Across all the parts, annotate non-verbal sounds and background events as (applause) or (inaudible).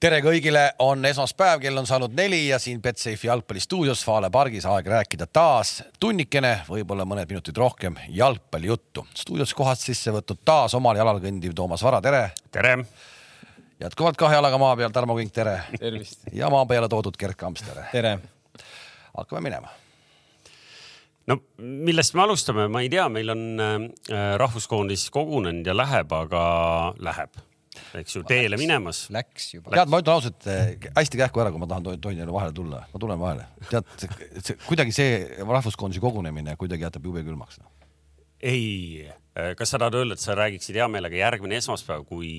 tere kõigile, on esmaspäev, kell on saanud neli ja siin Betsafe'i jalgpallistuudios Fale pargis aeg rääkida taas tunnikene, võib-olla mõned minutid rohkem jalgpallijuttu. stuudios kohast sisse võtnud taas omal jalal kõndiv Toomas Vara, tere. tere. jätkuvalt kahe jalaga maa peal, Tarmo Kink, tere. tervist. ja maa peale toodud Gerd Kamps, tere. tere. hakkame minema no millest me alustame, ma ei tea, meil on äh, rahvuskoondis kogunenud ja läheb, aga läheb eks ju, teele Läks. minemas. Läks juba. tead, ma ütlen ausalt äh, hästi kähku ära, kui ma tahan tohin jälle vahele tulla, ma tulen vahele. tead, see kuidagi see rahvuskoondise kogunemine kuidagi jätab jube külmaks no.. ei, äh, kas sa tahad öelda, et sa räägiksid hea meelega järgmine esmaspäev, kui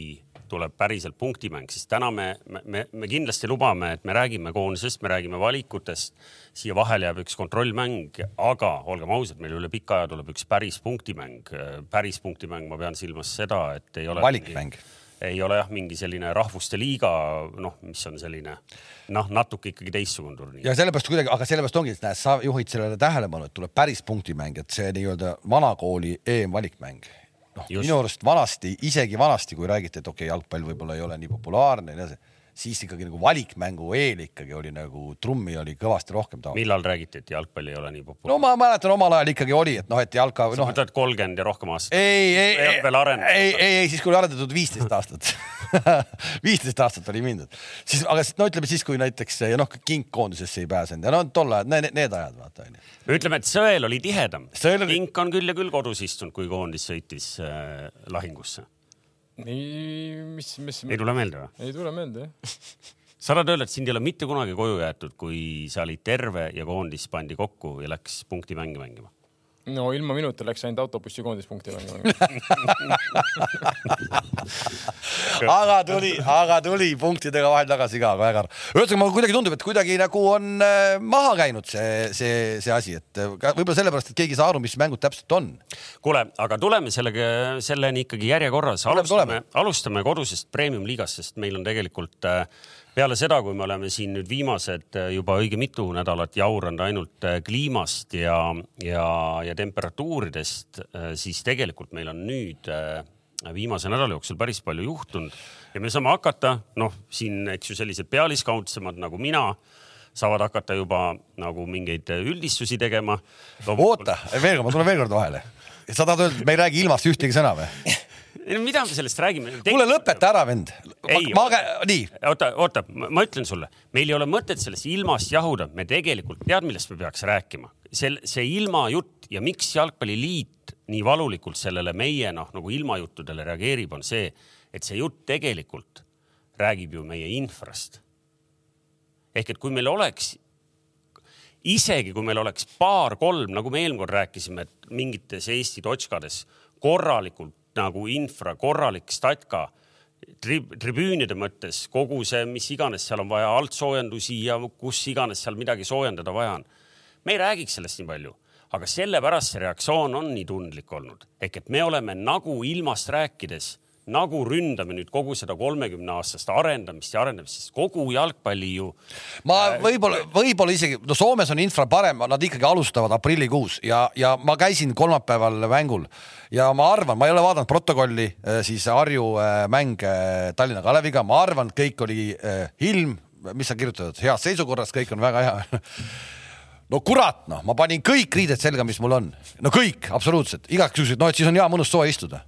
tuleb päriselt punktimäng, siis täna me, me, me kindlasti lubame, et me räägime koondisest, me räägime valikutest. siia vahele jääb üks kontrollmäng, aga olgem ausad, meil üle pika aja tuleb üks päris punktimäng. päris punktimäng, ma pean silmas seda, et ei ole. valikmäng ei ole jah, mingi selline rahvuste liiga, noh, mis on selline noh, natuke ikkagi teistsugune turniir. ja sellepärast kuidagi, aga sellepärast ongi, et näed, sa juhid sellele tähelepanu, et tuleb päris punktimäng, et see nii-öelda vanakooli EM-valikmäng noh, minu arust vanasti, isegi vanasti, kui räägiti, et okei okay,, jalgpall võib-olla ei ole nii populaarne ja nii edasi siis ikkagi nagu valikmängu eel ikkagi oli nagu trummi oli kõvasti rohkem taha. millal räägiti, et jalgpall ei ole nii populaarne? no ma mäletan, omal ajal ikkagi oli, et noh, et jalka. sa noh, mõtled kolmkümmend ja rohkem aastat? ei, ei, ei, ei, ei, ei, siis kui oli arendatud viisteist aastat (laughs) viisteist aastat oli mindud, siis, aga no ütleme siis, kui näiteks noh, kink koondisesse ei pääsenud ja no tol ajal need, need ajad vaata onju. no ütleme, et sõel oli tihedam. kink on küll ja küll kodus istunud, kui koondis sõitis äh, lahingusse ei, mis, mis. ei tule meelde või? ei tule meelde jah (laughs) sa tahad öelda, et sind ei ole mitte kunagi koju jäetud, kui sa olid terve ja koondis pandi kokku ja läks punktimänge mängima? No ilma minuta läks ainult autobussi koondispunkti (laughs) aga tuli, aga tuli punktidega vahel tagasi ka, väga ühesõnaga mulle kuidagi tundub, et kuidagi nagu on äh, maha käinud see, see, see asi, et äh, võib-olla sellepärast, et keegi ei saa aru, mis mängud täpselt on. kuule, aga tuleme sellega, selleni ikkagi järjekorras. alustame, alustame kodusest premium-liigast, sest meil on tegelikult äh, peale seda, kui me oleme siin nüüd viimased äh, juba õige mitu nädalat jauranud ainult äh, kliimast ja, ja, ja temperatuuridest, äh, siis tegelikult meil on nüüd viimase nädala jooksul päris palju juhtunud ja me saame hakata, noh, siin, eks ju, sellised pealiskaudsemad nagu mina saavad hakata juba nagu mingeid üldistusi tegema. oota, veel kord, ma tulen veel kord vahele. sa tahad öelda, et me ei räägi ilmast ühtegi sõna või? (laughs) mida me sellest räägime? kuule, lõpeta ära, vend. ma, ma, nii. oota, oota, ma ütlen sulle, meil ei ole mõtet sellest ilmast jahuda, me tegelikult tead, millest me peaks rääkima. see, see ilmajutt ja miks Jalgpalliliit nii valulikult sellele meie noh, nagu ilmajuttudele reageerib, on see, et see jutt tegelikult räägib ju meie infrast. ehk et kui meil oleks isegi kui meil oleks paar-kolm, nagu me eelmine kord rääkisime, et mingites Eesti totškades korralikult nagu infra, korralik statka trib, tribüünide mõttes, kogu see, mis iganes seal on vaja, altsoojendusi ja kus iganes seal midagi soojendada vaja on. me ei räägiks sellest nii palju, aga sellepärast see reaktsioon on nii tundlik olnud, ehk et me oleme nagu ilmast rääkides nagu ründame nüüd kogu seda kolmekümne aastast arendamist ja arendamist, sest kogu jalgpalli ju. ma äh, võib-olla, võib-olla isegi, no Soomes on infra parem, nad ikkagi alustavad aprillikuus ja, ja ma käisin kolmapäeval mängul ja ma arvan, ma ei ole vaadanud protokolli, äh, siis Harju äh, mäng Tallinna Kaleviga, ma arvan, kõik oli ilm, mis sa kirjutad, heas seisukorras, kõik on väga hea. (laughs) No kurat, noh, ma panin kõik riided selga, mis mul on, no kõik, absoluutselt, igaks juhuks, et noh, et siis on hea mõnus soe istuda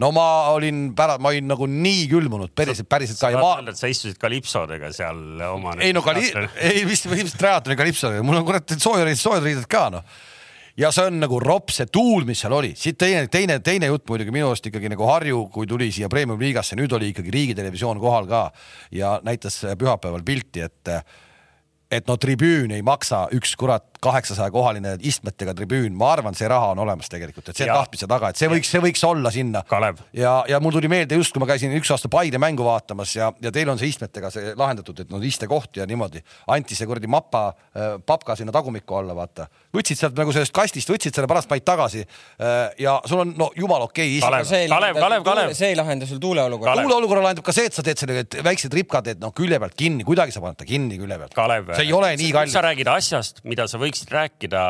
no ma olin pärast, ma olin nagu nii külmunud, päriselt, päriselt ka. Ma... sa istusid kalipsodega seal oma. ei no kali-, ei vist, vist triatloni kalipsodega, mul on kurat soojad, soojad riided ka noh ja see on nagu rops, see tuul, mis seal oli, siit teine, teine, teine jutt muidugi minu arust ikkagi nagu Harju, kui tuli siia premium-liigasse, nüüd oli ikkagi riigitelevisioon kohal ka ja näitas pühapäeval pilti, et et no tribüün ei maksa üks kurat kaheksasaja kohaline istmetega tribüün, ma arvan, see raha on olemas tegelikult, et see on tahtmise taga, et see võiks, see võiks olla sinna. ja, ja mul tuli meelde just, kui ma käisin üks aasta Paide mängu vaatamas ja, ja teil on see istmetega see lahendatud, et no istekoht ja niimoodi. anti see kuradi mapa äh,, papka sinna tagumikku alla, vaata. võtsid sealt nagu sellest kastist, võtsid selle pärast panid tagasi äh,. ja sul on no jumala okei okay,. Kalev, Kalev, Kalev, Kalev. see ei lahenda sul tuuleolukorra. tuuleolukorra lahendab ka see, et sa teed selle väiksed ripkad, et noh, külje pealt kinni, kuidagi sa paned ta kinni külje pealt. see ei ole nii kallis. sa räägid asjast, mida sa võiksid rääkida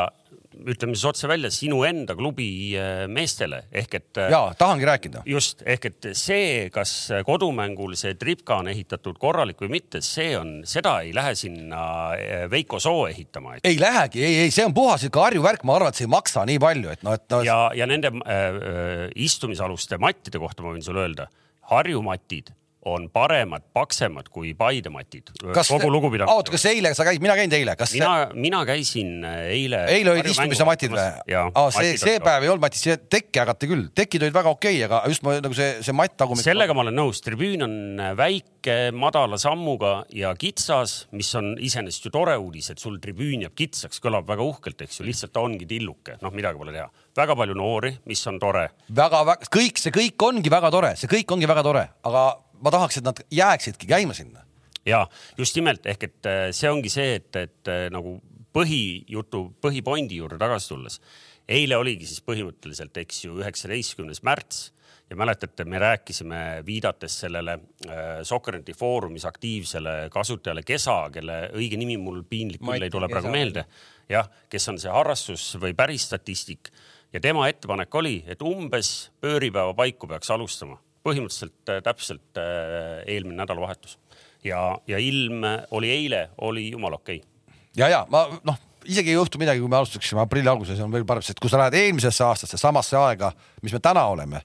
ütleme siis otse välja sinu enda klubi äh, meestele ehk et. ja tahangi rääkida. just ehk et see, kas kodumängul see tripka on ehitatud korralik või mitte, see on, seda ei lähe sinna äh, Veiko Soo ehitama et.... ei lähegi, ei, ei, see on puhas ikka Harju värk, ma arvan, et see ei maksa nii palju, et noh, et no.... ja, ja nende äh, istumisaluste mattide kohta ma võin sulle öelda, Harju matid on paremad, paksemad kui Paide matid. kogu lugupidamine. oota, kas eile sa käisid, mina käinud eile, kas? mina, mina käisin äh, eile. eile olid istumise matid või? aa, see, see päev ei olnud matid, see tekki jagati küll, tekid olid väga okei okay,, aga just ma nagu see, see matt tagumik. sellega ma olen nõus, tribüün on äh, väike, madala sammuga ja kitsas, mis on iseenesest ju tore uudis, et sul tribüün jääb kitsaks, kõlab väga uhkelt, eks ju, lihtsalt ta ongi tilluke, noh, midagi pole teha. väga palju noori, mis on tore. väga, väga, kõik see kõik ongi väga tore, see kõik ongi väga tore, aga ma tahaks, et nad jääksidki käima sinna. ja just nimelt ehk et äh, see ongi see, et, et äh, nagu põhijutu, põhipointi juurde tagasi tulles. eile oligi siis põhimõtteliselt, eks ju, üheksateistkümnes märts ja mäletate, me rääkisime, viidates sellele äh, Soccerneti Foorumis aktiivsele kasutajale Kesa, kelle õige nimi mul piinlik küll ei tule praegu meelde. jah, kes on see harrastus või päris statistik ja tema ettepanek oli, et umbes pööripäeva paiku peaks alustama põhimõtteliselt äh, täpselt äh, eelmine nädalavahetus ja, ja ilm oli eile, oli jumala okei okay.. ja, ja ma noh, isegi ei juhtu midagi, kui me alustaksime aprilli alguses, on veel parem, sest kui sa lähed eelmisesse aastasse, samasse aega, mis me täna oleme,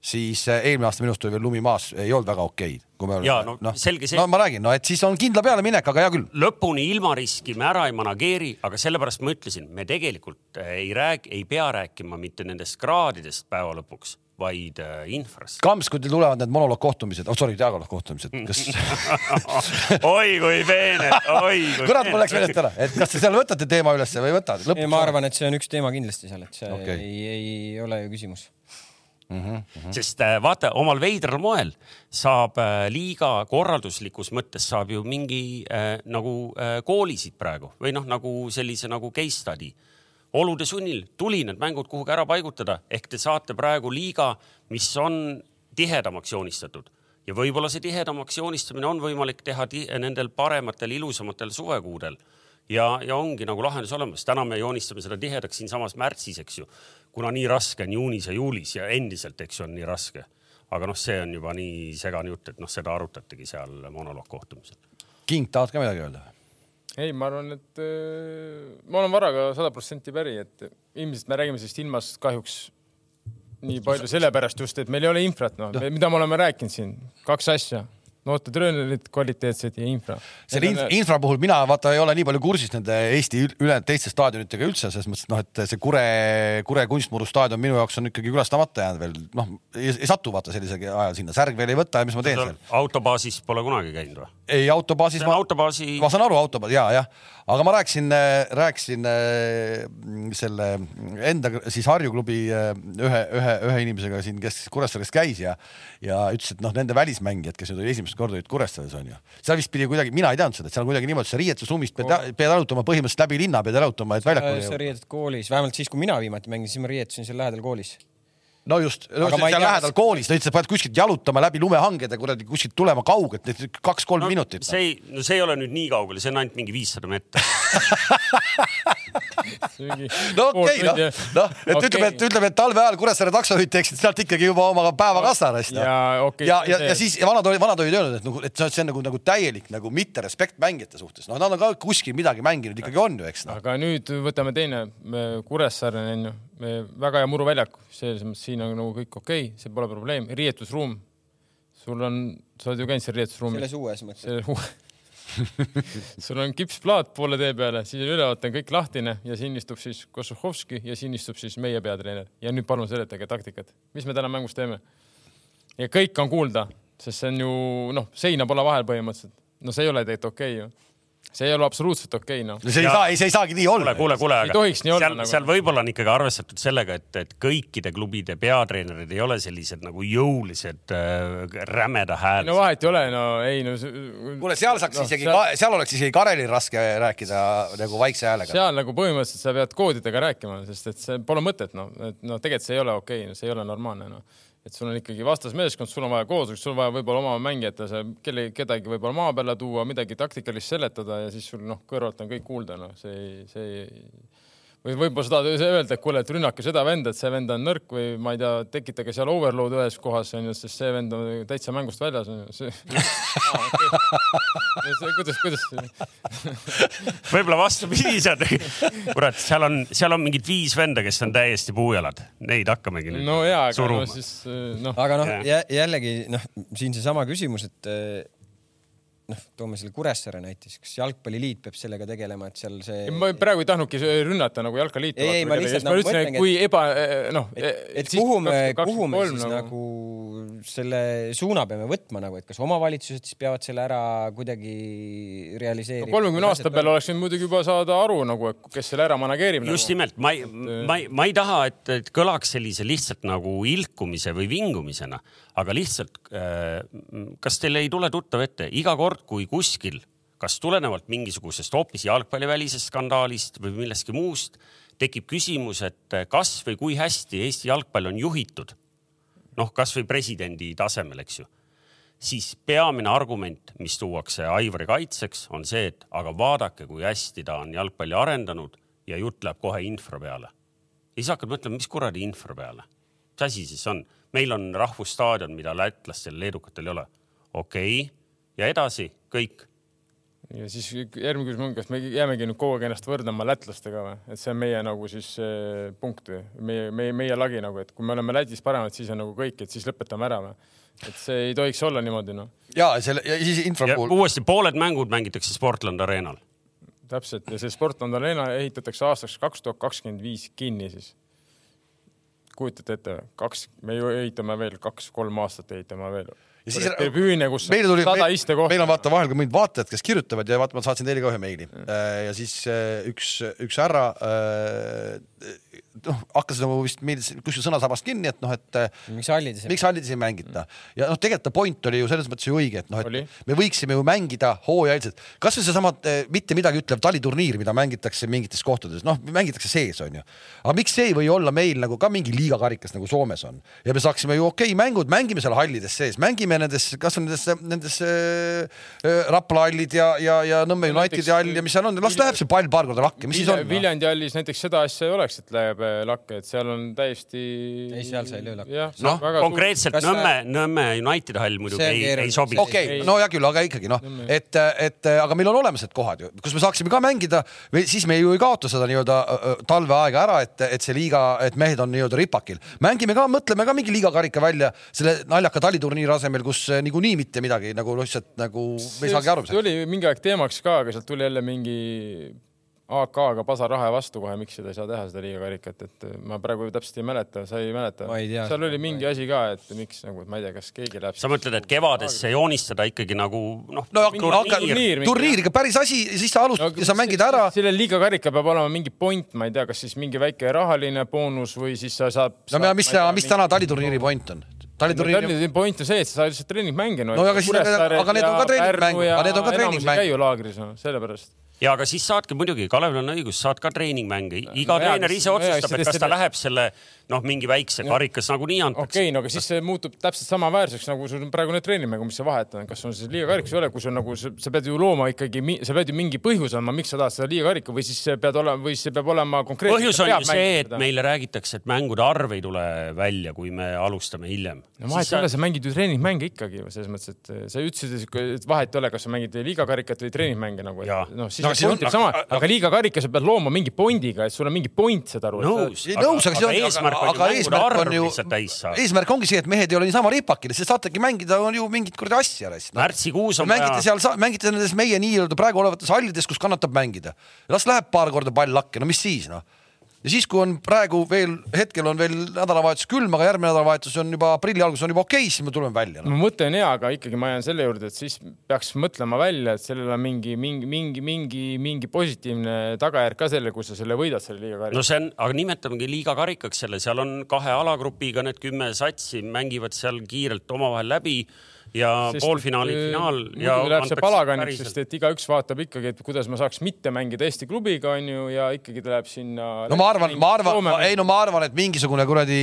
siis äh, eelmine aasta minu arust oli veel lumi maas, ei olnud väga okeid kui me oleme. no, no selge see. no ma räägin, no et siis on kindla peale minek, aga hea küll. lõpuni ilma riski me ära ei manageeri, aga sellepärast ma ütlesin, me tegelikult ei räägi, ei pea rääkima mitte nendest kraadidest päeva lõpuks vaid äh, infrast. Kamps, kui teil tulevad need monoloogkohtumised, oh sorry, dialoogkohtumised, kas (laughs) oi kui peene, oi kui kurat, mul läks meelest ära, et kas te seal võtate teema ülesse või ei võta? ma arvan, et see on üks teema kindlasti seal, et see okay. ei, ei ole ju küsimus. Mm -hmm, mm -hmm. sest äh, vaata, omal veidral moel saab äh, liiga korralduslikus mõttes saab ju mingi äh, nagu äh, koolisid praegu või noh, nagu sellise nagu case study olude sunnil tuli need mängud kuhugi ära paigutada, ehk te saate praegu liiga, mis on tihedamaks joonistatud ja võib-olla see tihedamaks joonistamine on võimalik teha nendel parematel, ilusamatel suvekuudel ja, ja ongi nagu lahendus olemas. täna me joonistame seda tihedaks siinsamas märtsis, eks ju, kuna nii raske on juunis ja juulis ja endiselt, eks ju, on nii raske. aga noh, see on juba nii segane jutt, et noh, seda arutatigi seal monoloogkohtumisel. King, tahad ka midagi öelda? Ei, ma arvan, et äh, ma olen Varaga sada protsenti päri, et ilmselt me räägime sellest ilmast kahjuks nii palju sellepärast just, et meil ei ole infrat, noh, mida me oleme rääkinud siin, kaks asja noorte treenerid kvaliteetsed ja infra. selle inf infra puhul mina vaata ei ole nii palju kursis nende Eesti ülejäänud teiste staadionitega üldse, selles mõttes, et noh, et see Kure, Kure kunstmuru staadion minu jaoks on ikkagi külastamata jäänud veel, noh, ei satu vaata sellisel ajal sinna, särg veel ei võta ja mis ma teen seal. autobaasis pole kunagi käinud või? ei, autobaasis ma, autobaasi... ma saan aru, autobaas ja, jah, aga ma rääkisin, rääkisin selle enda siis Harju klubi ühe, ühe, ühe inimesega siin, kes Kuressaares käis ja, ja ütles, et noh, nende välismängijad, kes nüüd esimest korda olid Kuressaares onju, seal vist pidi kuidagi, mina ei teadnud seda, et seal on kuidagi niimoodi, sa riietusruumist pead, pead jalutama põhimõtteliselt läbi linna pead jalutama, et väljakule jõuda. sa riietad koolis, vähemalt siis, kui mina viimati mängisin, ma riietusin seal lähedal koolis no just, seal lähedal koolis, et pead kuskilt jalutama läbi lumehangede kuradi kuskilt tulema kaugelt, kaks-kolm no, minutit. see ei, no see ei ole nüüd nii kaugel, see on ainult mingi viissada meetrit. (laughs) No okei okay,, noh, noh, et okay. ütleme, et ütleme, et talve ajal Kuressaare taksojuhid teeksid sealt ikkagi juba oma päevakassa no, ja, okay, ja, ja, ja siis ja vanad olid, vanad olid öelnud, et nagu, et see on nagu, nagu täielik nagu mitte respekt mängijate suhtes, noh, nad on ka kuskil midagi mänginud ikkagi on ju, eks no.. aga nüüd võtame teine, Kuressaare on ju väga hea muruväljak, selles mõttes siin on nagu kõik okei okay,, see pole probleem, riietusruum. sul on, sa oled ju käinud seal riietusruumis? selles uues mõttes. selles uues (laughs) sul on kipsplaat poole tee peale, siis ülevaate on kõik lahtine ja siin istub siis Košuhovski ja siin istub siis meie peatreener ja nüüd palun seletage taktikat, mis me täna mängus teeme. ja kõik on kuulda, sest see on ju noh, seina pole vahel põhimõtteliselt. no see ei ole tegelikult okei okay, ju see ei ole absoluutselt okei okay,, noh. see ei ja... saa, see ei saagi nii olla. kuule, kuule, kuule, aga ei tohiks nii olla seal, nagu. seal võib-olla on ikkagi arvestatud sellega, et, et kõikide klubide peatreenerid ei ole sellised nagu jõulised äh, rämeda hääl. no vahet ei ole, no ei no. kuule, seal saaks no, isegi seal..., seal oleks isegi Karelil raske rääkida nagu vaikse häälega. seal nagu põhimõtteliselt sa pead koodidega rääkima, sest et see pole mõtet, noh, et noh, tegelikult see ei ole okei okay,, see ei ole normaalne, noh et sul on ikkagi vastasmeeskond, sul on vaja koosolekut, sul on vaja võib-olla oma mängijate, kelle, kedagi võib-olla maa peale tuua, midagi taktikalist seletada ja siis sul noh, kõrvalt on kõik kuulda, noh, see ei, see ei, või võib-olla sa tahad öelda, et kuule, et rünnake seda venda, et see vend on nõrk või ma ei tea, tekitage seal overload ühes kohas onju, sest see vend on täitsa mängust väljas onju. see (laughs) kuidas, kuidas (laughs) võib-olla vastupidi, sa kurat, seal on, seal on mingid viis venda, kes on täiesti puujalad, neid hakkamegi nüüd no jaa, aga no siis noh. aga noh, jällegi noh, siin seesama küsimus, et noh, toome selle Kuressaare näiteks, kas Jalgpalliliit peab sellega tegelema, et seal see. ma praegu ei tahtnudki rünnata nagu Jalkaliitu. ei, ei, ma lihtsalt nagu mõtlen, et kui eba, noh. et, et kuhu me, kuhu me siis nagu... nagu selle suuna peame võtma nagu, et kas omavalitsused siis peavad selle ära kuidagi realiseerima no,? kolmekümne aasta peale oleks võinud muidugi juba saada aru nagu, et kes selle ära manageerib. just nagu. nimelt, ma ei, ma ei, ma ei taha, et, et kõlaks sellise lihtsalt nagu ilkumise või vingumisena, aga lihtsalt, äh, kas teile ei tule tuttav ette, iga kord, kui kuskil, kas tulenevalt mingisugusest hoopis jalgpallivälisest skandaalist või millestki muust, tekib küsimus, et kas või kui hästi Eesti jalgpall on juhitud, noh, kasvõi presidendi tasemel, eks ju, siis peamine argument, mis tuuakse Aivari kaitseks, on see, et aga vaadake, kui hästi ta on jalgpalli arendanud ja jutt läheb kohe infra peale. ja siis hakkad mõtlema, mis kuradi infra peale, mis asi siis on meil on rahvusstaadion, mida lätlastel, leedukatel ei ole. okei okay., ja edasi kõik. ja siis järgmine küsimus on, kas me jäämegi nüüd kogu aeg ennast võrdlema lätlastega või, et see on meie nagu siis äh, punkt või meie, meie, meie lagi nagu, et kui me oleme Lätis paremad, siis on nagu kõik, et siis lõpetame ära või? et see ei tohiks olla niimoodi noh. ja selle ja siis infra puhul. uuesti pooled mängud mängitakse Sportland Arenal. täpselt ja see Sportland Arena ehitatakse aastaks kaks tuhat kakskümmend viis kinni siis kujutate ette, kaks, me ju ehitame veel kaks-kolm aastat ehitame veel. Ja siis tribüüne, kus meile tuli, sada istekohta. meil on vaata vahel ka mingid vaatajad, kes kirjutavad ja vaata, ma saatsin teile ka ühe meili mm. ja siis äh, üks, üks härra äh, noh, hakkas nagu vist meil kuskil sõnasabast kinni, et noh, et miks hallides, miks hallides ei mängita ja noh, tegelikult point oli ju selles mõttes ju õige, et noh, et oli. me võiksime ju mängida hooajaliselt, kasvõi seesama mitte midagi ütlev taliturniir, mida mängitakse mingites kohtades, noh, mängitakse sees, onju. aga miks see ei või olla meil nagu ka mingi liigakarikas nagu Soomes on ja me saaksime ju okei okay, mängud, mängime seal hallides sees, mängime nendes, kasvõi nendes, nendes äh, Rapla hallid ja, ja, ja Nõmme Unitedi hall ja mis seal on, las läheb see pall paar korda lakke, mis siis on? Viljandi hallis näiteks seda asja ei oleks, et läheb lakke, et seal on täiesti. ei, seal sa ei löö lakke. noh, konkreetselt suur... Nõmme, Nõmme United hall muidugi ei, ei sobi. okei okay,, no hea küll, aga ikkagi noh, et, et aga meil on olemas need kohad ju, kus me saaksime ka mängida või siis me ju ei kaota seda nii-öelda talveaega ära, et, et see liiga, et mehed on nii-öelda ripakil. mängime ka, mõtleme ka mingi liigakarika välja selle naljaka taliturniiri asemel, kus niikuinii mitte midagi nagu lihtsalt nagu me ei saagi aru. see oli mingi aeg teemaks ka, aga sealt tuli jälle mingi AK-ga pasarahe vastu kohe, miks seda ei saa teha, seda liigakarikat, et ma praegu täpselt ei mäleta, sa ei mäleta? seal oli mingi asi ka, et miks nagu, et ma ei tea, kas keegi läheb. sa mõtled, et kevadesse joonistada ikkagi nagu noh no, turniir, turniir ikka päris asi, siis sa alustad no, ja sa mängid ära. sellel liigakarikal peab olema mingi point, ma ei tea, kas siis mingi väike rahaline boonus või siis sa saad. no saab, mis, mis täna taliturniiri point on? Tallinna point on see, et sa lihtsalt treeningmänge no,. no aga siis, aga need on ka treeningmängud, aga need on ka treeningmängud. käi ju laagris, noh, sellepärast ja aga siis saadki muidugi, Kalevil on õigus, saad ka treeningmänge, iga no, treener ise otsustab, et kas ta läheb selle noh, mingi väikse karikas nagunii antakse. okei okay,, no aga siis see muutub täpselt samaväärseks nagu sul praegune treeningmäng, mis sa vahetad, kas on siis liigakarikas või ei ole, kui sul nagu sa pead ju looma ikkagi, sa pead ju mingi põhjuse andma, miks sa tahad seda liigakarika või siis pead olema või see peab olema konkreetne. põhjus on ju see, et meile räägitakse, et mängude arv ei tule välja, kui me alustame hiljem. no vahet ei ole, sa mängid ju treeningmänge ikkagi selles mõttes, et sa ütlesid, et vahet ei ole, kas sa mängid liigakarikat või treeningmänge nagu. noh, siis no, point on sama, aga liigakarika sa pead looma mingi pointiga, et sul on mingi point, saad aru. nõus, nõus, aga see on, aga eesmärk on ju, eesmärk ongi see, et mehed ei ole niisama ripakil, siis saategi mängida, on ju mingit kuradi asja. märtsikuus on vaja. mängite seal, mängite nendes meie nii-öelda praegu olevates hallides, kus kannatab mängida. las läheb paar korda pall lakke, no mis siis noh ja siis, kui on praegu veel, hetkel on veel nädalavahetus külm, aga järgmine nädalavahetus on juba aprilli algus on juba okei okay,, siis me tuleme välja no.. mõte on hea, aga ikkagi ma jään selle juurde, et siis peaks mõtlema välja, et sellel on mingi, mingi, mingi, mingi, mingi positiivne tagajärg ka sellele, kui sa selle võidad, selle liigakarika. no see on, aga nimetamegi liigakarikaks selle, seal on kahe alagrupiga need kümme satsi mängivad seal kiirelt omavahel läbi ja poolfinaali, finaal. ja läheb see palaganiks, sest et igaüks vaatab ikkagi, et kuidas ma saaks mitte mängida Eesti klubiga, onju, ja ikkagi ta läheb sinna. no ma arvan, ma arvan, ei no ma arvan, et mingisugune kuradi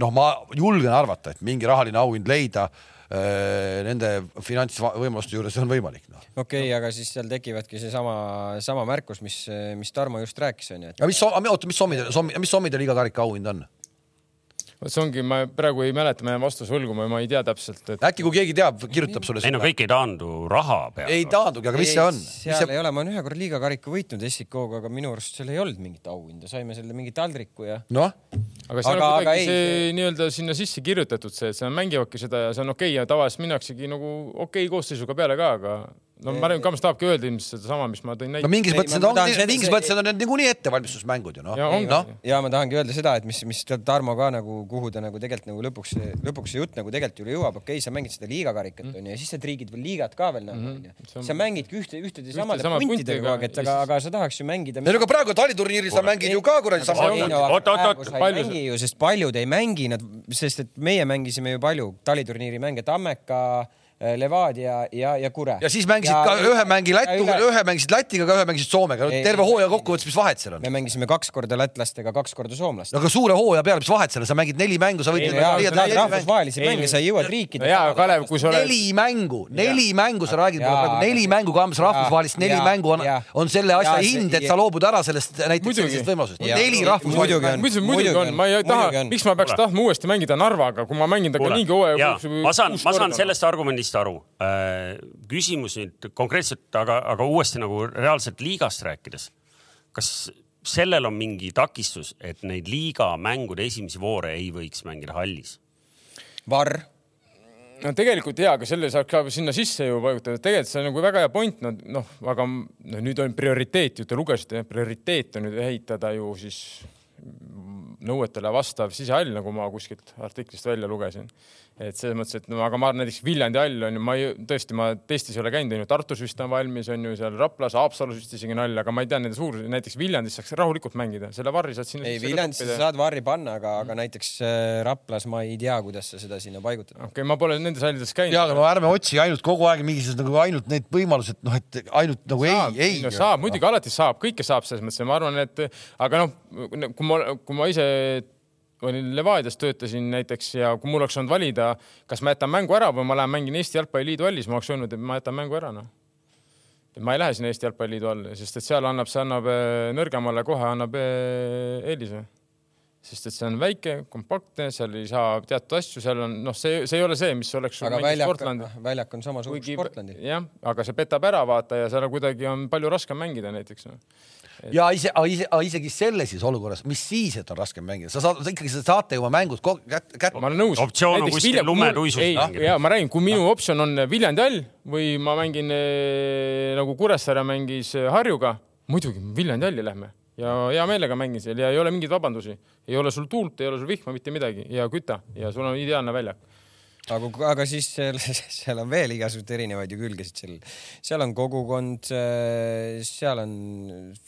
noh, ma julgen arvata, et mingi rahaline auhind leida nende finantsvõimaluste juures on võimalik no.. okei okay,, aga siis seal tekivadki seesama, sama märkus, mis, mis Tarmo just rääkis, onju. aga mis, oota, mis sommide, mis sommide liiga karika auhind on? Vot see ongi, ma praegu ei mäleta, ma jään vastuse võlgu, ma ei tea täpselt et.... äkki kui keegi teab, kirjutab sulle. ei no kõik ei taandu raha peale. ei taandugi, aga mis ei, see on? seal see... ei ole, ma olen ühe korra liiga karika võitnud SIK-ga, aga minu arust seal ei olnud mingit auhinda, saime selle mingi taldriku ja. noh. aga seal aga, on kuidagi see nii-öelda sinna sisse kirjutatud see, et seal mängivadki seda ja see on okei okay ja tavaliselt minnaksegi nagu okei okay koosseisuga peale ka, aga no ma arvan, Kams tahabki öelda ilmselt sedasama, mis ma tõin näite. no mingis mõttes need ongi, mingis mõttes need on need niikuinii ettevalmistusmängud ju noh. ja, no. ja ma tahangi öelda seda, et mis, mis Tarmo ka nagu, kuhu ta nagu tegelikult nagu lõpuks, lõpuks see jutt nagu tegelikult ju jõuab, okei okay,, sa mängid seda liigakarikat mm. onju ja siis sa triigid veel liigat ka veel nagu onju. sa mängidki ühte, ühtede samade puntidega kogu aeg, et aga, aga sa tahaks ju mängida. ei no aga praegu taliturniiril sa mängid ju ka kuradi sama. oot, oot, oot, palju sa. sest paljud ei mängi nad, sest et meie mängisime ju palju taliturniiri mänge, Tammeka Levadia ja, ja Kure. ja siis mängisid ja, ka ühe mängi Lätuga, ühe mängisid Lätiga, ühe mängisid Soomega. terve hooaja kokkuvõttes, mis vahet seal on? me mängisime kaks korda lätlastega, kaks korda soomlastega. aga suure hooaja peale, mis vahet seal on, sa mängid neli mängu, sa võid. rahvusvahelisi mänge, sa jõuad riikide. jaa, Kalev, kui sa oled. neli mängu, neli mängu, sa räägid praegu neli mängu kaamas rahvusvahelist, neli mängu on, on selle asja hind, et sa loobud ära sellest näiteks sellisest võimalusest. neli rahvusvahelist. muidugi on, ma ei taha, miks ma peaks tahtma uuesti mängida Narvaga, kui ma mängin temaga niigi hooaja. ma saan, ma saan sellest argumendist aru äh, küsimus nüüd konkreetselt, aga, aga uuesti nagu reaalselt liigast rääkides. kas sellel on mingi takistus, et neid liiga mängude esimesi voore ei võiks mängida hallis? Varr no tegelikult jaa, aga selle saab ka sinna sisse ju vajutada, tegelikult see on nagu väga hea point, no noh, aga no nüüd on prioriteet ju, te lugesite, prioriteet on nüüd ehitada ju siis nõuetele vastav sisehall, nagu ma kuskilt artiklist välja lugesin et selles mõttes, et no aga ma arvan, näiteks Viljandi hall on ju, ma ei, tõesti, ma testis ei ole käinud, on ju, Tartus vist on valmis, on ju seal Raplas, Haapsalus vist isegi on hall, aga ma ei tea nende suurusi, näiteks Viljandis saaks rahulikult mängida, selle varri saad sinna. ei, Viljandis sa saad varri panna, aga, aga näiteks äh, Raplas ma ei tea, kuidas sa seda sinna paigutad. okei okay,, ma pole nendes hallides käinud. ja, aga no ärme otsi ainult kogu aeg mingisugused nagu ainult need võimalused, noh, et ainult nagu saab, ei, ei no,. saab, muidugi alati saab, kõike saab selles mõttes ja ma arvan, et aga noh, kui ma, kui ma ise olin Levadias, töötasin näiteks ja kui mul oleks olnud valida, kas ma jätan mängu ära või ma lähen mängin Eesti Jalgpalliliidu hallis, ma oleks öelnud, et ma jätan mängu ära, noh. ma ei lähe sinna Eesti Jalgpalliliidu alla, sest et seal annab, see annab äh, nõrgemale kohe annab äh, eelise. sest et see on väike, kompaktne, seal ei saa teatud asju, seal on noh, see, see ei ole see, mis oleks. aga väljak, väljak on samasugune Sportlandi. jah, aga see petab ära, vaata ja seal kuidagi on palju raskem mängida näiteks no et.... ja ise, ise, isegi selles siis olukorras, mis siis, et on raskem mängida, sa saad ikkagi, sa saate oma mängud kätte kät.... ma olen nõus. optsioon on kuskil lumetuisus mängida. ja ma räägin, kui minu optsioon on Viljandi all või ma mängin eh, nagu Kuressaare mängis eh, Harjuga, muidugi Viljandi halli lähme. Ja hea meelega mängin seal ja ei ole mingeid vabandusi, ei ole sul tuult, ei ole sul vihma, mitte midagi. Ja küta. Ja sul on ideaalne väljak aga, aga siis seal, (laughs) seal on veel igasuguseid erinevaid ju külgesid, seal, seal on kogukond, seal on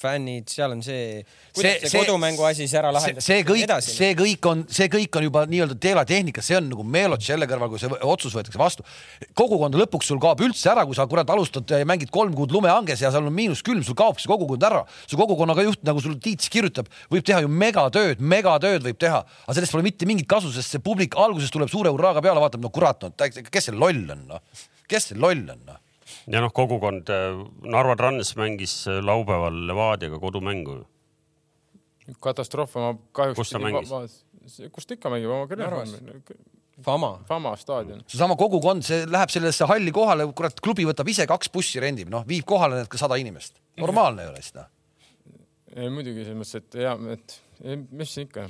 fännid, seal on see, kuidas see, see kodumängu asi siis ära lahendada. see kõik, see kõik on, see kõik on juba nii-öelda teelatehnika, see on nagu meelot selle kõrval, kui see otsus võetakse vastu. kogukond lõpuks sul kaob üldse ära, kui sa kurat alustad ja mängid kolm kuud lumehanges ja seal on miinuskülm, sul kaob see kogukond ära. su kogukonnaga juht, nagu sul Tiit kirjutab, võib teha ju megatööd, megatööd võib teha, aga sellest pole mitte mingit kasu, sest see publik alguses tuleb suure hurraaga peale, vaatab no kurat, no kes see loll on, noh, kes see loll on, noh. ja noh, kogukond äh, Narva Trans mängis äh, laupäeval Levadiaga kodumängu. katastroof, ma kahjuks. kus ta mängis? kus ta ikka mängib, oma kõrval. Fama. Fama staadion. seesama kogukond, see läheb sellesse halli kohale, kurat, klubi võtab ise kaks bussi rendib, noh, viib kohale need ka sada inimest. normaalne ei ole seda. ei muidugi selles mõttes, et ja, et mis ikka.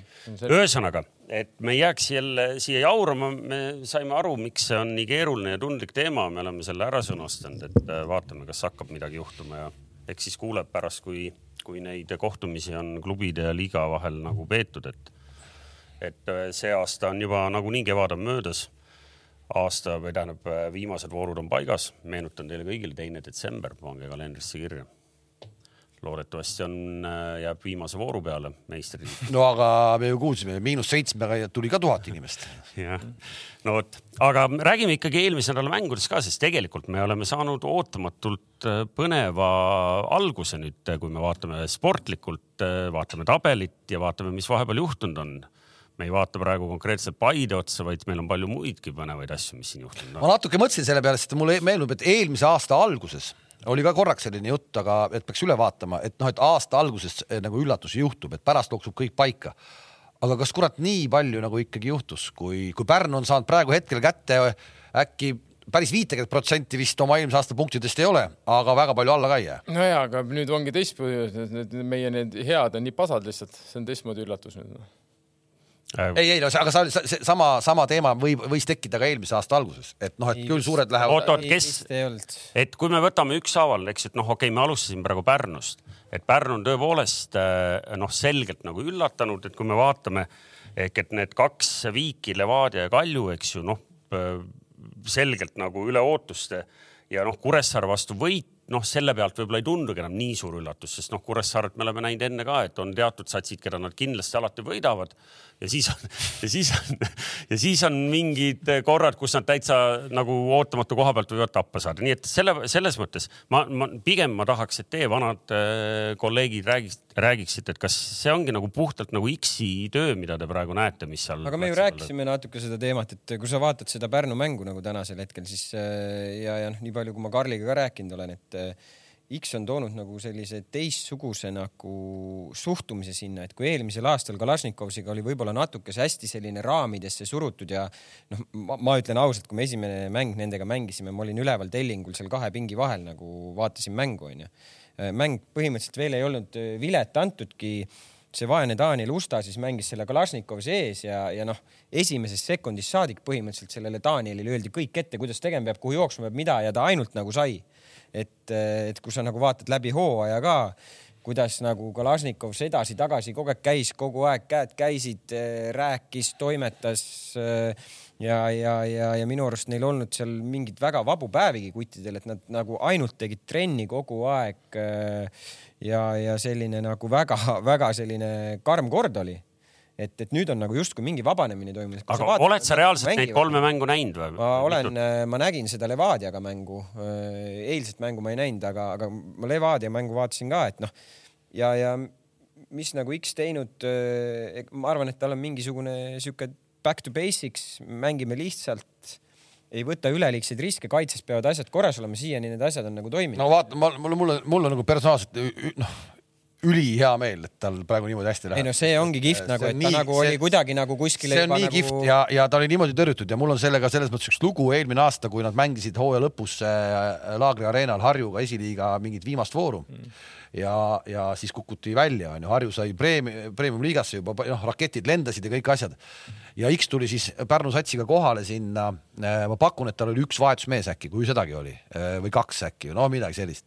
ühesõnaga et me ei jääks jälle siia jaurama, me saime aru, miks see on nii keeruline ja tundlik teema, me oleme selle ära sõnastanud, et äh, vaatame, kas hakkab midagi juhtuma ja eks siis kuuleb pärast, kui, kui neid kohtumisi on klubide ja liiga vahel nagu peetud, et, et äh, see aasta on juba nagunii kevad on möödas. aasta või tähendab, äh, viimased voorud on paigas, meenutan teile kõigile, teine detsember, pange kalendrisse kirja loodetavasti on, äh, jääb viimase vooru peale meistriliit. no aga me ju kuulsime, miinus seitsmega tuli ka tuhat inimest. jah, no vot, aga räägime ikkagi eelmise nädala mängudest ka, sest tegelikult me oleme saanud ootamatult äh, põneva alguse nüüd, kui me vaatame sportlikult, äh, vaatame tabelit ja vaatame, mis vahepeal juhtunud on. me ei vaata praegu konkreetselt Paide otsa, vaid meil on palju muidki põnevaid asju, mis siin juhtunud on. ma natuke mõtlesin selle peale, sest mulle meenub, et eelmise aasta alguses oli ka korraks selline jutt, aga et peaks üle vaatama, et noh, et aasta alguses eh, nagu üllatusi juhtub, et pärast loksub kõik paika. aga kas kurat nii palju nagu ikkagi juhtus, kui, kui Pärnu on saanud praegu hetkel kätte äkki päris viitekümmet protsenti vist oma eelmise aasta punktidest ei ole, aga väga palju alla ka ei jää. nojaa, aga nüüd ongi teistmoodi, need meie need head on nii pasad lihtsalt, see on teistmoodi üllatus nüüd Äh, ei, ei no aga sa, see sama, sama teema võib, võis tekkida ka eelmise aasta alguses, et noh, et küll suured lähevad. oot, oot, kes, et kui me võtame ükshaaval, eks, et noh, okei okay,, me alustasime praegu Pärnust, et Pärnu on tõepoolest äh, noh, selgelt nagu üllatanud, et kui me vaatame ehk et need kaks viiki, Levadia ja Kalju, eks ju, noh äh, selgelt nagu üle ootuste ja noh, Kuressaare vastu võit noh, selle pealt võib-olla ei tundugi enam nii suur üllatus, sest noh, Kuressaaret me oleme näinud enne ka, et on teatud satsid, keda nad kindlasti alati võidavad ja siis on, ja siis on, ja siis on mingid korrad, kus nad täitsa nagu ootamatu koha pealt võivad tappa saada, nii et selle, selles mõttes ma, ma pigem ma tahaks, et teie vanad äh, kolleegid räägiks, räägiksite, et kas see ongi nagu puhtalt nagu X-i töö, mida te praegu näete, mis seal. aga me ju rääkisime natuke seda teemat, et kui sa vaatad seda Pärnu mängu nagu tänasel hetkel, siis äh, ja, ja noh, nii palju, kui ma Karliga ka rääkinud olen, et äh, X on toonud nagu sellise teistsuguse nagu suhtumise sinna, et kui eelmisel aastal Kalašnikovsiga oli võib-olla natukese hästi selline raamidesse surutud ja noh, ma ütlen ausalt, kui me esimene mäng nendega mängisime, ma olin üleval tellingul seal kahe pingi vahel nagu vaatasin mängu onju. mäng põhimõtteliselt veel ei olnud äh, vilet antudki see vaene Daniel Usta siis mängis selle Kalašnikovi sees ja, ja noh, esimesest sekundist saadik põhimõtteliselt sellele Danielile öeldi kõik ette, kuidas tegema peab, kuhu jooksma peab, mida ja ta ainult nagu sai et, et kui sa nagu vaatad läbi hooaja ka, kuidas nagu Kalašnikov sedasi-tagasi kogu aeg käis, kogu aeg käed käisid, rääkis, toimetas ja, ja, ja, ja minu arust neil olnud seal mingeid väga vabu päevigi kuttidel, et nad nagu ainult tegid trenni kogu aeg. ja, ja selline nagu väga-väga selline karm kord oli et, et nüüd on nagu justkui mingi vabanemine toimunud. aga vaatad, oled sa reaalselt mängivad, neid kolme mängu näinud või? ma olen, äh, ma nägin seda Levadiaga mängu. Äh, eilset mängu ma ei näinud, aga, aga ma Levadia mängu vaatasin ka, et noh ja, ja mis nagu X teinud, äh, ma arvan, et tal on mingisugune sihuke back to basics, mängime lihtsalt ei võta üleliigseid riske, kaitses peavad asjad korras olema, siiani need asjad on nagu toiminud. no vaata, mulle, mulle, mulle nagu personaalselt noh ülihea meel, et tal praegu niimoodi hästi läheb. ei no see ongi kihvt nagu, et ta nii, nagu see, oli kuidagi nagu kuskile. see on nii nagu... kihvt ja, ja ta oli niimoodi tõrjutud ja mul on sellega selles mõttes üks lugu eelmine aasta, kui nad mängisid hooaja lõpus äh, Laagri areenal Harjuga esiliiga mingit viimast vooru mm. Ja, ja siis kukuti välja, onju, Harju sai preemi-, premium-liigasse juba, noh, raketid lendasid ja kõik asjad. ja X tuli siis Pärnu satsiga kohale sinna. Äh, ma pakun, et tal oli üks vahetusmees äkki, kui sedagi oli äh, või kaks äkki, no midagi sellist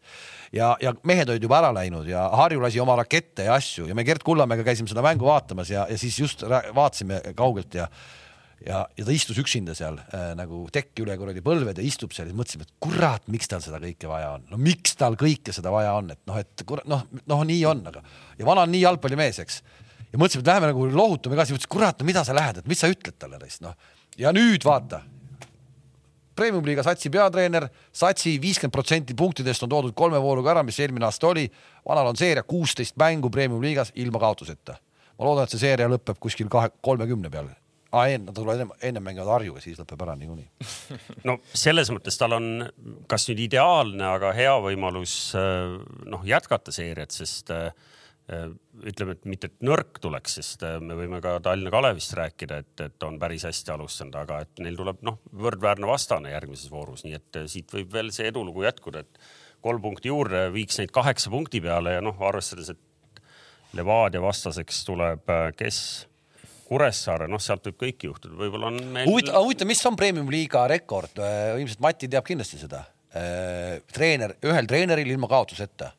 ja, ja mehed olid juba ära läinud ja Harju lasi oma rakette ja asju ja me Gert Kullamäega käisime seda mängu vaatamas ja, ja siis just vaatasime kaugelt ja ja, ja ta istus üksinda seal äh, nagu tekki üle kuradi põlved ja istub seal ja mõtlesime, et kurat, miks tal seda kõike vaja on, no miks tal kõike seda vaja on, et noh, et kurat, noh, noh, nii on, aga ja vana on nii jalgpallimees, eks. ja mõtlesime, et läheme nagu lohutame ka, siis mõtlesin, kurat, no mida sa lähed, et mis sa ütled talle neist, noh. ja nüüd vaata, premium-liiga satsi peatreener, satsi viiskümmend protsenti punktidest on toodud kolme vooruga ära, mis eelmine aasta oli. vanal on seeria kuusteist mängu premium-liigas ilma kaotuseta. ma loodan, et see seeria lõpeb kuskil kahe, kolmekümne peal nad tulevad enne, enne mängivad Harjuga, siis lõpeb ära niikuinii. (laughs) no selles mõttes tal on kas nüüd ideaalne, aga hea võimalus äh, noh jätkata seeriat, sest äh, Äh, ütleme, et mitte, et nõrk tuleks, sest me võime ka Tallinna Kalevist rääkida, et, et on päris hästi alustanud, aga et neil tuleb noh, võrdväärne vastane järgmises voorus, nii et siit võib veel see edulugu jätkuda, et kolm punkti juurde viiks neid kaheksa punkti peale ja noh, arvestades, et Levadia vastaseks tuleb kes? Kuressaare, noh, sealt võib kõik juhtuda, võib-olla on meil.... huvitav, huvitav, mis on premium-liiga rekord, ilmselt Mati teab kindlasti seda. treener, ühel treeneril ilma kaotuseta.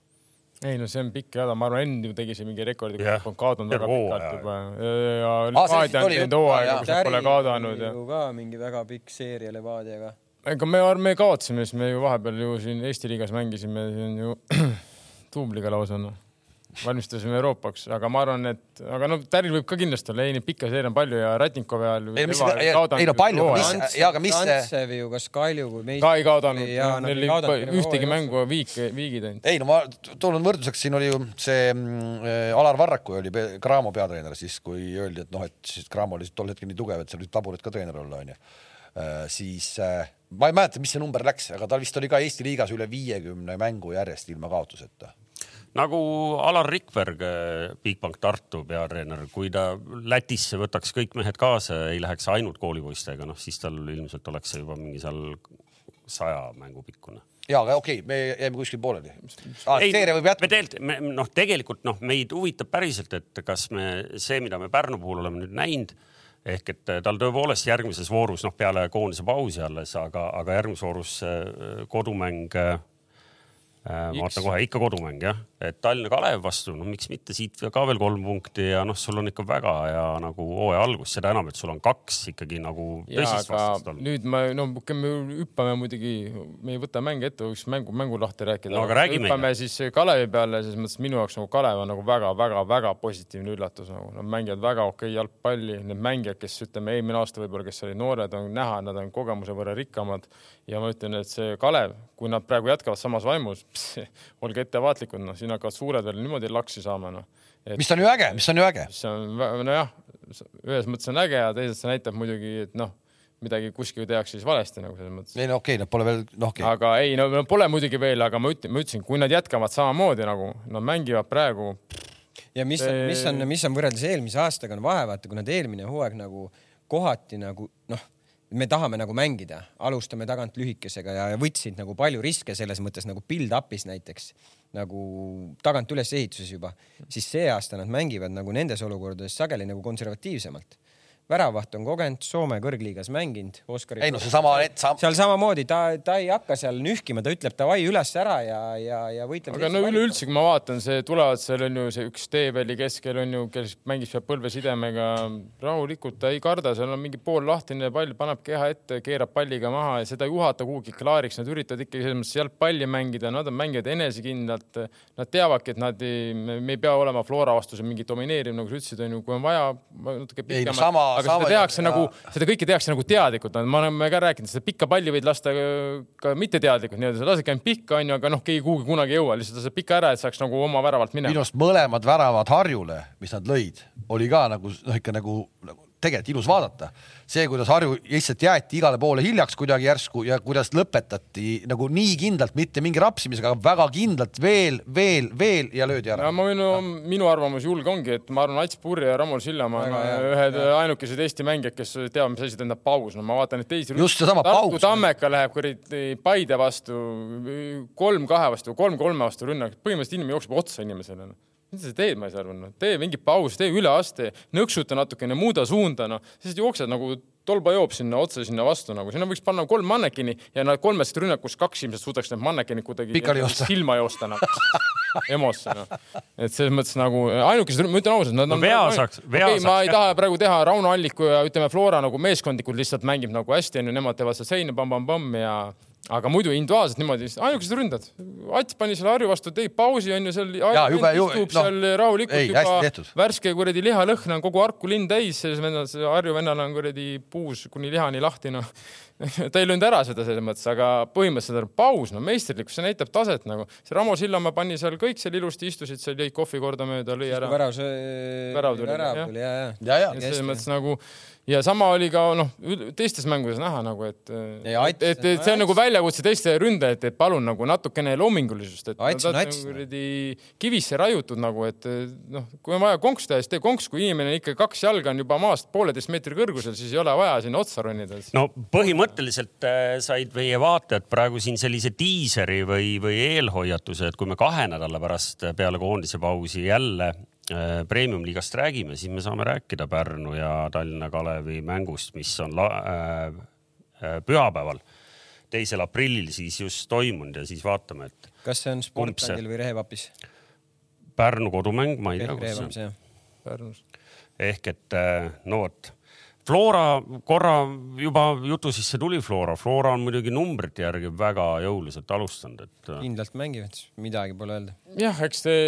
Ei no see on pikk jada, ma arvan, Enn ju tegi siin mingi rekordi, kus on kaotanud väga pikalt juba. ja Levadia on teinud hooaega, kus nad pole kaotanud ja. ka mingi väga pikk seeria Levadiaga. ega me, me kaotasime, siis me ju vahepeal ju siin Eesti liigas mängisime, on ju (clears throat) duubliga lausa noh valmistusime Euroopaks, aga ma arvan, et aga no Täril võib ka kindlasti olla, ei neid pikka seeria on palju ja Ratnikov ajal. ei, no palju, mis, ja aga mis see. Antsev ju, kas Kalju kui meist. ka ei kaotanud, neil ei ühtegi mängu viik, viigid ainult. ei no ma toon võrdluseks, siin oli ju see äh, Alar Varraku oli Cramo peatreener siis, kui öeldi, et noh, et siis Cramo oli tol hetkel nii tugev, et seal võis Taburit ka treener olla, onju äh,. siis äh, ma ei mäleta, mis see number läks, aga tal vist oli ka Eesti liigas üle viiekümne mängu järjest ilma kaotuseta nagu Alar Rikberg, eh, Bigbank Tartu peatreener, kui ta Lätisse võtaks kõik mehed kaasa ei läheks ainult koolipoistega, noh siis tal ilmselt oleks see juba mingi seal saja mängu pikkune ja, aga okei okay,, me jäime kuskil pooleli ah,. seeria võib jätkuda. me tegelikult, noh, tegelikult noh, meid huvitab päriselt, et kas me see, mida me Pärnu puhul oleme nüüd näinud ehk et tal tõepoolest järgmises voorus, noh peale koondise pausi alles, aga, aga järgmises voorus eh, kodumäng Äh, ma vaatan kohe, ikka kodumäng jah, et Tallinna Kalev vastu, no miks mitte siit ka veel kolm punkti ja noh, sul on ikka väga hea nagu hooaja algus, seda enam, et sul on kaks ikkagi nagu tõsist vastast olnud. nüüd me, no me hüppame muidugi, me ei võta mänge ette, võiks mängu, mängu lahti rääkida no,. hüppame siis Kalevi peale, selles mõttes minu jaoks nagu Kalev on nagu väga-väga-väga positiivne üllatus nagu, nad mängivad väga okei jalgpalli, need mängijad, kes ütleme eelmine aasta võib-olla, kes olid noored, on näha, nad on kogemuse võrra rikkamad ja ma ütlen, et see Kalev, kui nad praegu jätkavad samas vaimus, (laughs) olge ettevaatlikud, noh, siin hakkavad suured veel niimoodi laksi saama, noh. mis on ju äge, mis on ju äge. see on nojah, ühes mõttes on äge ja teiselt see näitab muidugi, et noh, midagi kuskil tehakse siis valesti nagu selles mõttes. ei no okei okay,, nad pole veel, noh okei okay.. aga ei, no pole muidugi veel, aga ma ütlen, ma ütlesin, kui nad jätkavad samamoodi nagu nad mängivad praegu. ja mis on, mis on, mis on võrreldes eelmise aastaga on vahe, vaata, kui nad eelmine hooaeg nagu kohati nagu noh me tahame nagu mängida, alustame tagant lühikesega ja võtsid nagu palju riske selles mõttes nagu build-up'is näiteks nagu tagant ülesehituses juba, siis see aasta nad mängivad nagu nendes olukordades sageli nagu konservatiivsemalt väravaht on kogenud, Soome kõrgliigas mänginud, Oskari. ei no seesama sam.... seal samamoodi ta, ta ei hakka seal nühkima, ta ütleb davai üles ära ja, ja, ja võitleb. aga no üleüldse, kui ma vaatan, see tulevad seal on ju see üks teeväli keskel on ju, kes mängib seal põlvesidemega rahulikult, ta ei karda, seal on mingi pool lahtine pall, paneb keha ette, keerab palliga maha ja seda ei uhata kuhugi klaariks, nad üritavad ikkagi selles mõttes jalgpalli mängida, nad on mängijad enesekindlalt. Nad teavadki, et nad ei, me ei pea olema Flora vastu mingi domineeriv, nagu sa ütlesid, on ju, kui on vaja natuke pikemalt aga seda tehakse nagu, seda kõike tehakse nagu teadlikult, me oleme ka rääkinud, seda pikka palli võid lasta ka mitteteadlikult nii-öelda, sa lasedki ainult pikka onju, aga noh, keegi kuhugi kunagi ei jõua, lihtsalt lased pika ära, et saaks nagu oma väravalt minema. minu arust mõlemad väravad Harjule, mis nad lõid, oli ka nagu noh, ikka nagu, nagu tegelikult ilus vaadata. see, kuidas Harju lihtsalt jäeti igale poole hiljaks kuidagi järsku ja kuidas lõpetati nagu nii kindlalt, mitte mingi rapsimisega, aga väga kindlalt veel, veel, veel ja löödi ära. ma võin no., minu arvamus julge ongi, et ma arvan, Ats Purje ja Ramon Sillamaa on ühed ainukesed Eesti mängijad, kes teavad, mis asi tähendab paus. no ma vaatan neid teisi. just seesama paus. Tammeka läheb kuradi Paide vastu kolm kahe vastu, kolm kolme vastu rünnak, põhimõtteliselt inimene jookseb otsa inimesele mida sa teed, ma ei saa aru, noh, tee mingi paus, tee üleaste, nõksuta natukene, muuda suunda, noh, siis jooksed nagu tolba joob sinna otse sinna vastu nagu, sinna võiks panna kolm mannekini ja nad kolmest rünnakust kaks ilmselt suudaks need mannekinid kuidagi silma joosta nagu EMO-sse noh. et selles mõttes nagu ainukesed, ma ütlen ausalt, nad on no,. vea saaks, vea okay, saaks. ma ei taha praegu teha Rauno Alliku ja ütleme, Flora nagu meeskondlikult lihtsalt mängib nagu hästi onju, nemad teevad seda seina pamm-pamm-pamm ja aga muidu individuaalselt niimoodi, ainukesed ründad. Ats pani selle Harju vastu, tegi pausi onju seal. istub no, seal rahulikult ei, juba värske kuradi lihalõhn on kogu Harku linn täis, selles vennas, Harju vennal on kuradi puus kuni lihani lahti noh (laughs) ta ei löönud ära seda selles mõttes, aga põhimõtteliselt on paus, no meisterlikkus, see näitab taset nagu. see Ramo Sillamäe pani seal kõik seal ilusti istusid seal, jõid kohvi kordamööda, lõi ära. värav, see värav tuli, värav tuli ja, ja. ja, ja. selles mõttes nagu ja sama oli ka noh, teistes mängudes näha nagu, et, et, et, et see on nagu väljakutse teiste ründajate, et palun nagu natukene loomingulisust, et ats on ats. kuradi kivisse raiutud nagu, et noh, kui on vaja konksu teha, siis tee konks, kui inimene ikka kaks jalga on juba maast pooleteist meetri kõrgusel, siis ei ole vaja sinna otsa ronida. no põhimõtteliselt äh, said meie vaatajad praegu siin sellise diiseri või, või eelhoiatuse, et kui me kahe nädala pärast peale koondise pausi jälle premium-liigast räägime, siis me saame rääkida Pärnu ja Tallinna Kalevi mängust, mis on la, äh, äh, pühapäeval, teisel aprillil siis just toimunud ja siis vaatame, et. kas see on Sportlandil või Rehevapis? Pärnu kodumäng, ma ei tea, kus see on. Pärnus. ehk et äh, no vot Flora korra juba jutu sisse tuli Flora, Flora on muidugi numbrite järgi väga jõuliselt alustanud, et. kindlalt mängivad, midagi pole öelda. jah, eks see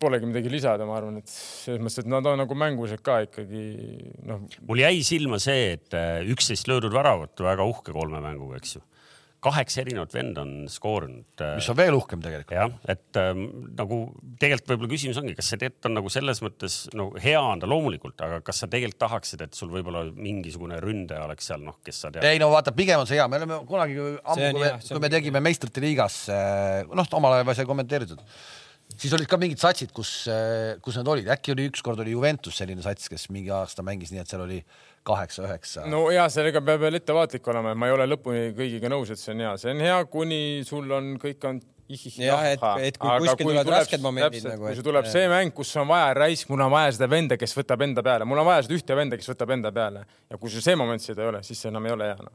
polegi midagi lisada, ma arvan, et selles mõttes, et nad on nagu mängulised ka ikkagi noh. mul jäi silma see, et äh, üksteist löödud väravat, väga uhke kolme mänguga, eks ju kaheksa erinevat venda on skoorinud. Äh, mis on veel uhkem tegelikult. jah, et ähm, nagu tegelikult võib-olla küsimus ongi, kas see tegelikult on nagu selles mõttes no hea on ta loomulikult, aga kas sa tegelikult tahaksid, et sul võib-olla mingisugune ründaja oleks seal noh, kes sa tead? ei no vaata, pigem on see hea, me oleme kunagi ammu, kui me, kui me tegime meistrite liigas, äh, noh, omal ajal sai kommenteeritud siis olid ka mingid satsid, kus, äh, kus nad olid, äkki oli ükskord oli Juventus selline sats, kes mingi aasta mängis nii, et seal oli kaheksa-üheksa. no ja sellega peab veel ettevaatlik olema, ma ei ole lõpuni kõigiga nõus, et see on hea, see on hea, kuni sul on, kõik on jah, et, et kui kuskil tulevad tuleb, rasked momendid täpselt, nagu. kui sul tuleb see mäng, kus on vaja raisk, mul on vaja seda venda, kes võtab enda peale, mul on vaja seda ühte venda, kes võtab enda peale ja kui sul see moment seda ei ole, siis see enam ei ole hea no..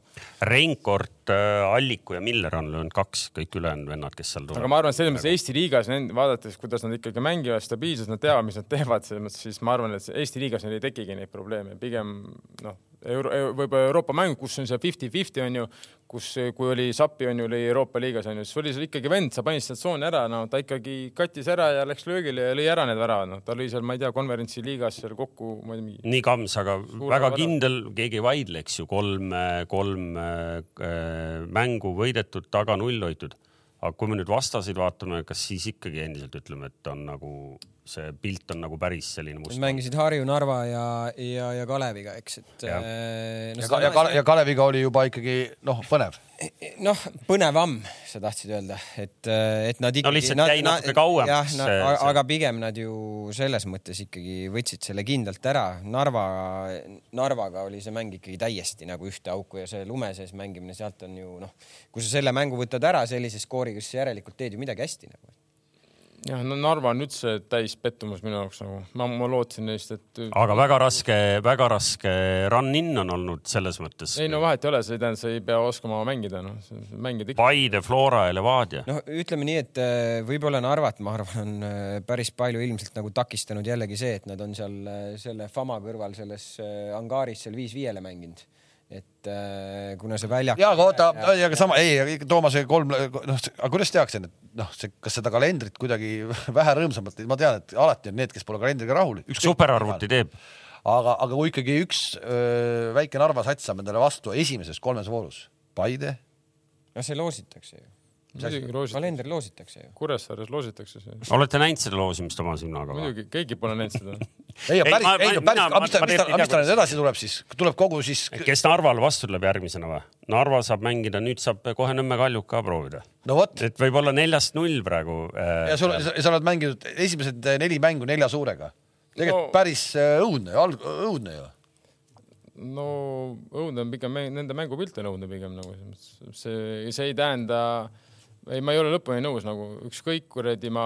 Reinkord äh,, Alliku ja Miller on löönud kaks, kõik ülejäänud vennad, kes seal tulevad. aga ma arvan, selles mõttes Eesti liigas, vaadates, kuidas nad ikkagi mängivad stabiilselt, nad teavad, mis nad teevad, selles mõttes siis ma arvan, et Eesti liigas neil ei tekigi neid probleeme, pigem noh Euro, võib-olla Euroopa mäng, kus on see fifty-fifty on ju, kus, kui oli Sappi on ju, oli Euroopa liigas on ju, siis oli seal ikkagi vend, sa panid sealt tsooni ära, no ta ikkagi kattis ära ja läks löögile ja lõi ära need väravad, noh, ta lõi seal, ma ei tea, konverentsi liigas seal kokku, ma ei tea. nii kams, aga väga väravad. kindel, keegi ei vaidle, eks ju, kolm, kolm äh, mängu võidetud, taga null hoitud. aga kui me nüüd vastaseid vaatame, kas siis ikkagi endiselt ütleme, et on nagu see pilt on nagu päris selline must. mängisid Harju, Narva ja, ja, ja Kaleviga, eks, et. ja, äh, no, ja, ja, Kale, ja Kaleviga oli juba ikkagi noh, põnev. noh, põnevam, sa tahtsid öelda, et, äh, et nad ikkagi. no lihtsalt jäi natuke kauem. jah, aga pigem nad ju selles mõttes ikkagi võtsid selle kindlalt ära. Narva, Narvaga oli see mäng ikkagi täiesti nagu ühte auku ja see lume sees mängimine, sealt on ju noh, kui sa selle mängu võtad ära sellise skooriga, siis järelikult teed ju midagi hästi nagu jah, no Narva on üldse täis pettumus minu jaoks nagu, ma, ma lootsin neist, et. aga väga raske, väga raske run-in on olnud selles mõttes. ei no vahet ei ole, see ei tähenda, sa ei pea oskama mängida, noh, mängida ikka. Paide, Flora ja Levadia. noh, ütleme nii, et äh, võib-olla Narvat, ma arvan, on äh, päris palju ilmselt nagu takistanud jällegi see, et nad on seal äh, selle Fama kõrval selles angaaris seal viis-viiele mänginud et äh, kuna see väljak. ja, aga oota, aga sama, ei, Toomase kolm, noh, aga kuidas tehakse need, noh, see, kas seda kalendrit kuidagi (laughs) vähe rõõmsamalt, ma tean, et alati on need, kes pole kalendriga rahul. superarvuti teeb. aga, aga kui ikkagi üks öö, väike Narva sats saab endale vastu esimeses kolmes voorus, Paide. no see loositakse ju kalendri loositakse ju. Kuressaares loositakse see. olete näinud seda loosimist oma silmaga? muidugi, keegi pole näinud seda (laughs) ei, päris, ei, päris, aga mis ta, mis ta, mis ta nüüd edasi tuleb siis, tuleb kogu siis? kes Narval vastu tuleb järgmisena või? Narva saab mängida, nüüd saab kohe Nõmme Kaljuk ka proovida. no vot. et võib-olla neljast null praegu äh,. ja sul, sa oled mänginud esimesed neli mängu nelja suurega. tegelikult no, päris äh, õudne, õudne ju no õudne on pigem nende mängupilt on õudne pigem nagu see, see ei tähenda äh, ei, ma ei ole lõpuni nõus nagu ükskõik kuradi ma,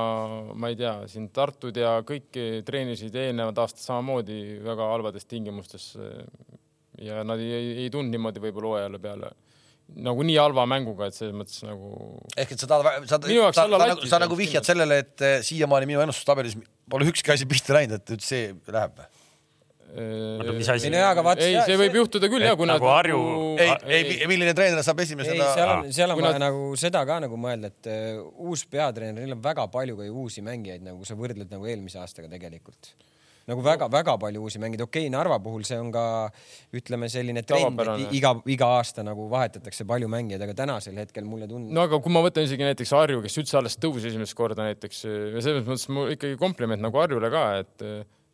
ma ei tea, siin Tartud ja kõik treenisid eelnevad aastad samamoodi väga halvades tingimustes. ja nad ei, ei, ei tulnud niimoodi võib-olla hooajale peale nagu nii halva mänguga, et selles mõttes nagu. ehk et sa tahad, sa, sa, sa, nagu, sa nagu vihjad sellele, et eh, siiamaani minu ennustustabelis pole ükski asi pihta läinud, et see läheb või? Oota, mis asi? ei, aga vaat, ei, see võib juhtuda küll ja kui nad nagu Harju ei, ei, milline treener saab esimesena? ei, seal on, seal on vaja nad... nagu seda ka nagu mõelda, et uh, uus peatreener, neil on väga palju ka ju uusi mängijaid, nagu sa võrdled nagu eelmise aastaga tegelikult nagu väga-väga palju uusi mängijaid, okei okay,, Narva puhul see on ka ütleme selline trend, et iga, iga aasta nagu vahetatakse palju mängijaid, aga tänasel hetkel mulle tundub. no aga kui ma võtan isegi näiteks Harju, kes üldse alles tõusis esimest korda näiteks ja selles mõttes mul ikkagi kompliment nagu Harjule ka, et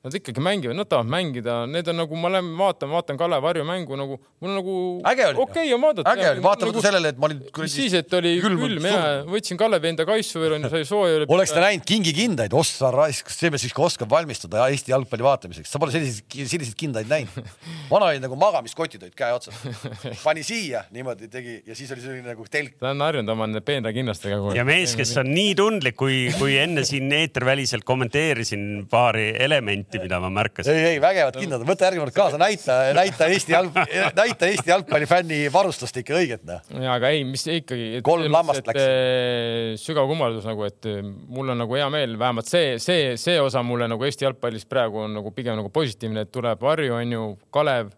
Nad ikkagi mängivad, nad tahavad mängida, need on nagu, ma lähen vaatan, vaatan Kalev Harju mängu nagu, mul on nagu okei okay, on vaadata. äge oli, vaatamata nagu, sellele, et ma olin kuradi. siis, et oli külm, külm ja võtsin Kalevi enda kaisu veel onju, sai sooja. oleks ta näinud kingikindaid, ossa raisk, see mees siiski oskab valmistuda Eesti jalgpalli vaatamiseks, sa pole selliseid, selliseid kindaid näinud. (laughs) vana oli nagu magamiskotid olid käe otsas, (laughs) pani siia niimoodi tegi ja siis oli selline nagu telk. ta on harjunud oma nende peenrakinnastega. ja mees, kes on nii tundlik, kui, kui enne siin eeterväliselt kommenteerisin paari elementi, mida ma märkasin ei, ei vägevad kindlad, võta järgmine kord kaasa, näita, näita Eesti jalg, (laughs) näita Eesti jalgpallifänni varustust ikka õiget noh. ja aga ei, mis ikkagi. kolm lammast läks. Eh, sügav kummardus nagu, et eh, mul on nagu hea meel, vähemalt see, see, see osa mulle nagu Eesti jalgpallis praegu on nagu pigem nagu positiivne, et tuleb Harju onju, Kalev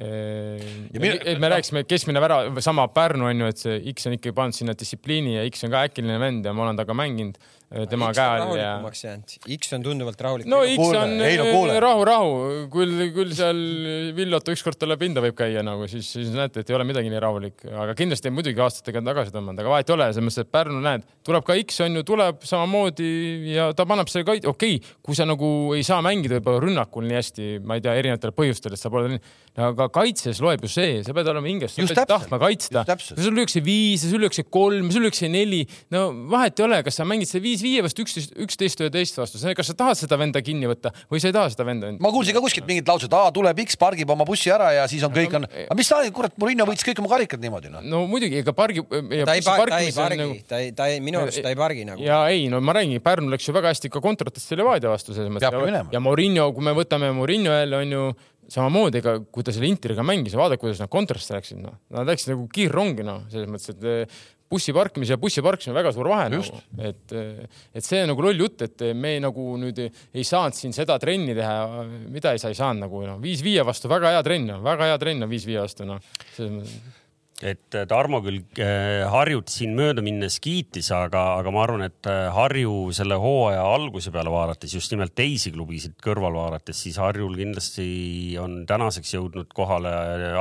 et me rääkisime, keskmine värav, sama Pärnu on ju, et see X on ikkagi pannud sinna distsipliini ja X on ka äkiline vend ja ma olen temaga mänginud. Tema käe all ja. X on tunduvalt rahulikum. no X on ei, no, rahu, rahu, küll, küll seal Villot ükskord talle pinda võib käia nagu siis, siis näete, et ei ole midagi nii rahulik, aga kindlasti muidugi aastatega on tagasi tõmmanud, aga vahet ei ole, selles mõttes, et Pärnu näed, tuleb ka X on ju, tuleb samamoodi ja ta paneb selle kait-, okei okay,, kui sa nagu ei saa mängida võib-olla rünnakul nii hästi, ma ei tea, erinevatel põhjustel, et sa pole nii, aga kaitses loeb ju see, sa pead olema hinges, sa pead tahtma kaitsta. sul lüüakse viis, sul lüüakse kolm, sul lüüakse neli, no vahet ei ole, kas sa mängid selle viis viis viie vastu üksteist, üksteist üheteist vastu, kas sa tahad seda venda kinni võtta või sa ei taha seda venda? ma kuulsin ka kuskilt mingit lauset, aa tuleb X, pargib oma bussi ära ja siis on kõik on, aga mis sa, kurat, Murillo võitis kõik oma karikad niimoodi noh. no muidugi, ega pargi. ta ei, ta ei pargi nagu..., ta ei, ta ei, minu arust ta ei pargi nagu. ja ei, no ma räägin, Pärnu läks ju väga hästi ka kontratesse Levadia vastu selles mõttes. ja Murillo, kui me võtame Murillo jälle on ju samamoodi, ega kui ta selle Interiga mängis, vaadake, kuidas nad kontrasse läksid, noh, nad läksid nagu kiirrongi, noh, selles mõttes, et bussi parkimise ja bussi parkimise on väga suur vahe Just. nagu, et, et see on nagu loll jutt, et me nagu nüüd ei saanud siin seda trenni teha, mida ei sa ei saanud nagu noh, viis viie vastu väga hea trenn on, väga hea trenn on viis viie vastu noh et äh, Tarmo küll äh, Harjut siin mööda minnes kiitis, aga, aga ma arvan, et äh, Harju selle hooaja alguse peale vaadates, just nimelt teisi klubisid kõrval vaadates, siis Harjul kindlasti on tänaseks jõudnud kohale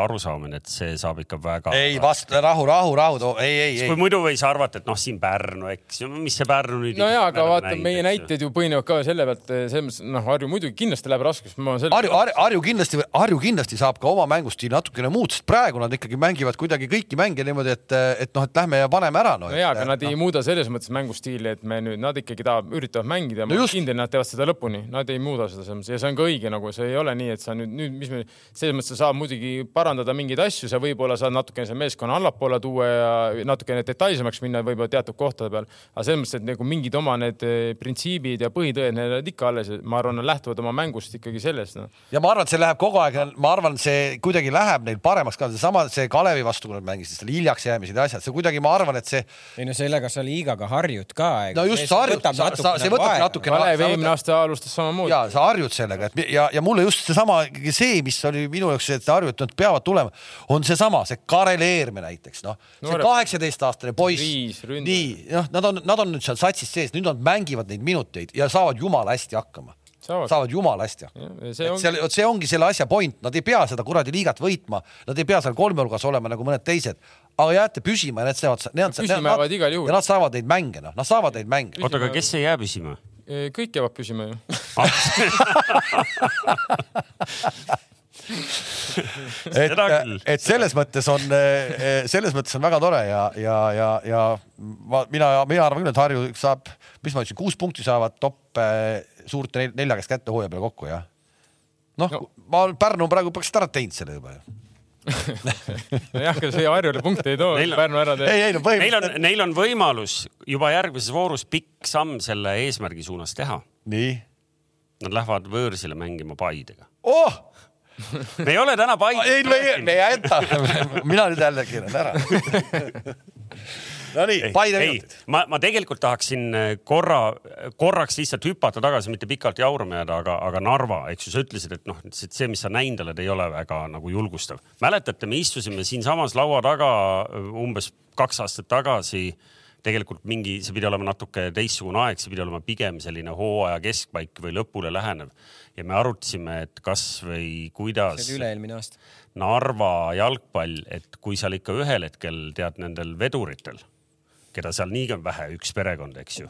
arusaamine, et see saab ikka väga. ei vast-, rahu, rahu, rahu, ei, ei, ei. kui muidu võis arvata, et noh, siin Pärnu, eks ju, mis see Pärnu nüüd. no ja, aga vaata, meie näited ju põhinevad ka selle pealt, selles mõttes, noh, Harju muidugi kindlasti läheb raskeks. Selle... Harju, Harju, Harju kindlasti, Harju kindlasti saab ka oma mängustiili natukene muuta, sest praegu nad ikkagi mängivad kuidagi kõiki mänge niimoodi, et, et noh, et lähme ja paneme ära no,. no jaa, aga nad no. ei muuda selles mõttes mängustiili, et me nüüd, nad ikkagi tahavad, üritavad mängida ja no ma olen kindel, nad teevad seda lõpuni, nad ei muuda seda selles mõttes ja see on ka õige, nagu see ei ole nii, et sa nüüd, nüüd, mis me, selles mõttes sa saad muidugi parandada mingeid asju, sa võib-olla saad natukene selle meeskonna allapoole tuua ja natukene detailsemaks minna võib-olla teatud kohtade peal, aga selles mõttes, et nagu mingid oma need eh, printsiibid ja põhitõed, need on ikka alles, ma arvan, lähtuvad oma mängust ikkagi sellest no.. ja ma arvan, et see läheb kogu aeg, ma arvan, see kuidagi läheb neil paremaks ka, seesama see Kalevi vastu, mängisid, seal hiljaks jäämised ja asjad, see kuidagi, ma arvan, et see. ei no sellega sa liigaga harjud ka. no just, sa harjud, see võtabki natukene. Kalev eelmine aasta alustas samamoodi. ja sa harjud sellega, et ja, ja mulle just seesama, see, mis oli minu jaoks, et harjud, et nad peavad tulema, on seesama, see Karel Eerme näiteks, noh, see kaheksateistaastane poiss. nii, noh, nad on, nad on nüüd seal satsis sees, nüüd nad mängivad neid minuteid ja saavad jumala hästi hakkama saavad, saavad jumala hästi hakkama. see, ongi... Seal, see ongi selle asja point, nad ei pea seda kuradi liigat võitma, nad ei pea seal kolmnurgas olema nagu mõned teised, aga jääte püsima ja need saavad, need, need, nad, ja nad saavad neid mänge, noh, nad saavad neid mänge. oota, aga kes ei jää püsima? kõik jäävad püsima ju (laughs) et, et selles mõttes on, selles mõttes on väga tore ja, ja, ja, ja ma, mina, mina arvan küll, et Harju saab, mis ma ütlesin, kuus punkti saavad top suurte nelja käest kätte hooaja peale kokku, jah. noh no., ma, Pärnu praegu peaks ära teinud selle juba ju (laughs) nojah, aga see Harjule punkte ei too, Pärnu ära teeb. ei, ei no põhimõtteliselt. Neil on, neil on võimalus juba järgmises voorus pikk samm selle eesmärgi suunas teha. nii? Nad lähevad võõrsile mängima Paidega. oh! me ei ole täna Paides. ei, me, me ei jäta mina nüüd jälle keeran ära (laughs) Nonii, Paide minutid. ma, ma tegelikult tahaksin äh, korra, korraks lihtsalt hüpata tagasi, mitte pikalt jaurama jääda, aga, aga Narva, eks ju, sa ütlesid, et noh, see, mis sa näinud oled, ei ole väga nagu julgustav. mäletate, me istusime siinsamas laua taga äh, umbes kaks aastat tagasi tegelikult mingi, see pidi olema natuke teistsugune aeg, see pidi olema pigem selline hooaja keskpaik või lõpule lähenev ja me arutasime, et kas või kuidas. see oli üle-eelmine aasta. Narva jalgpall, et kui seal ikka ühel hetkel tead nendel veduritel keda seal niigi on vähe, üks perekond, eks ju.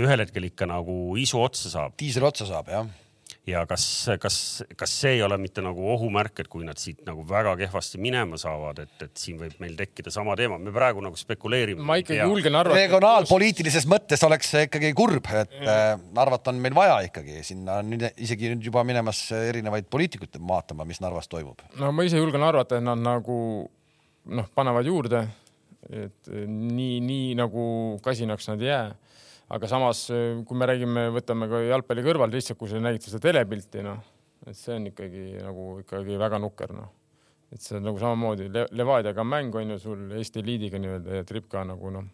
ühel hetkel ikka nagu isu otsa saab. diisel otsa saab, jah ja kas, kas, kas see ei ole mitte nagu ohumärk, et kui nad siit nagu väga kehvasti minema saavad, et, et siin võib meil tekkida sama teema, me praegu nagu spekuleerime. ma ikkagi julgen arvata. regionaalpoliitilises mõttes oleks see ikkagi kurb, et äh, Narvat on meil vaja ikkagi, sinna on nüüd isegi nüüd juba minemas erinevaid poliitikuid vaatama, mis Narvas toimub. no ma ise julgen arvata, et nad nagu noh, panevad juurde et eh, nii, nii nagu kasinaks nad ei jää. aga samas, eh, kui me räägime, võtame ka jalgpalli kõrval lihtsalt, kui sa nägid seda telepilti, noh, et see on ikkagi nagu ikkagi väga nukker, noh. et see on nagu samamoodi Le Levadiaga mäng on ju sul Eesti eliidiga nii-öelda ja Tripka nagu noh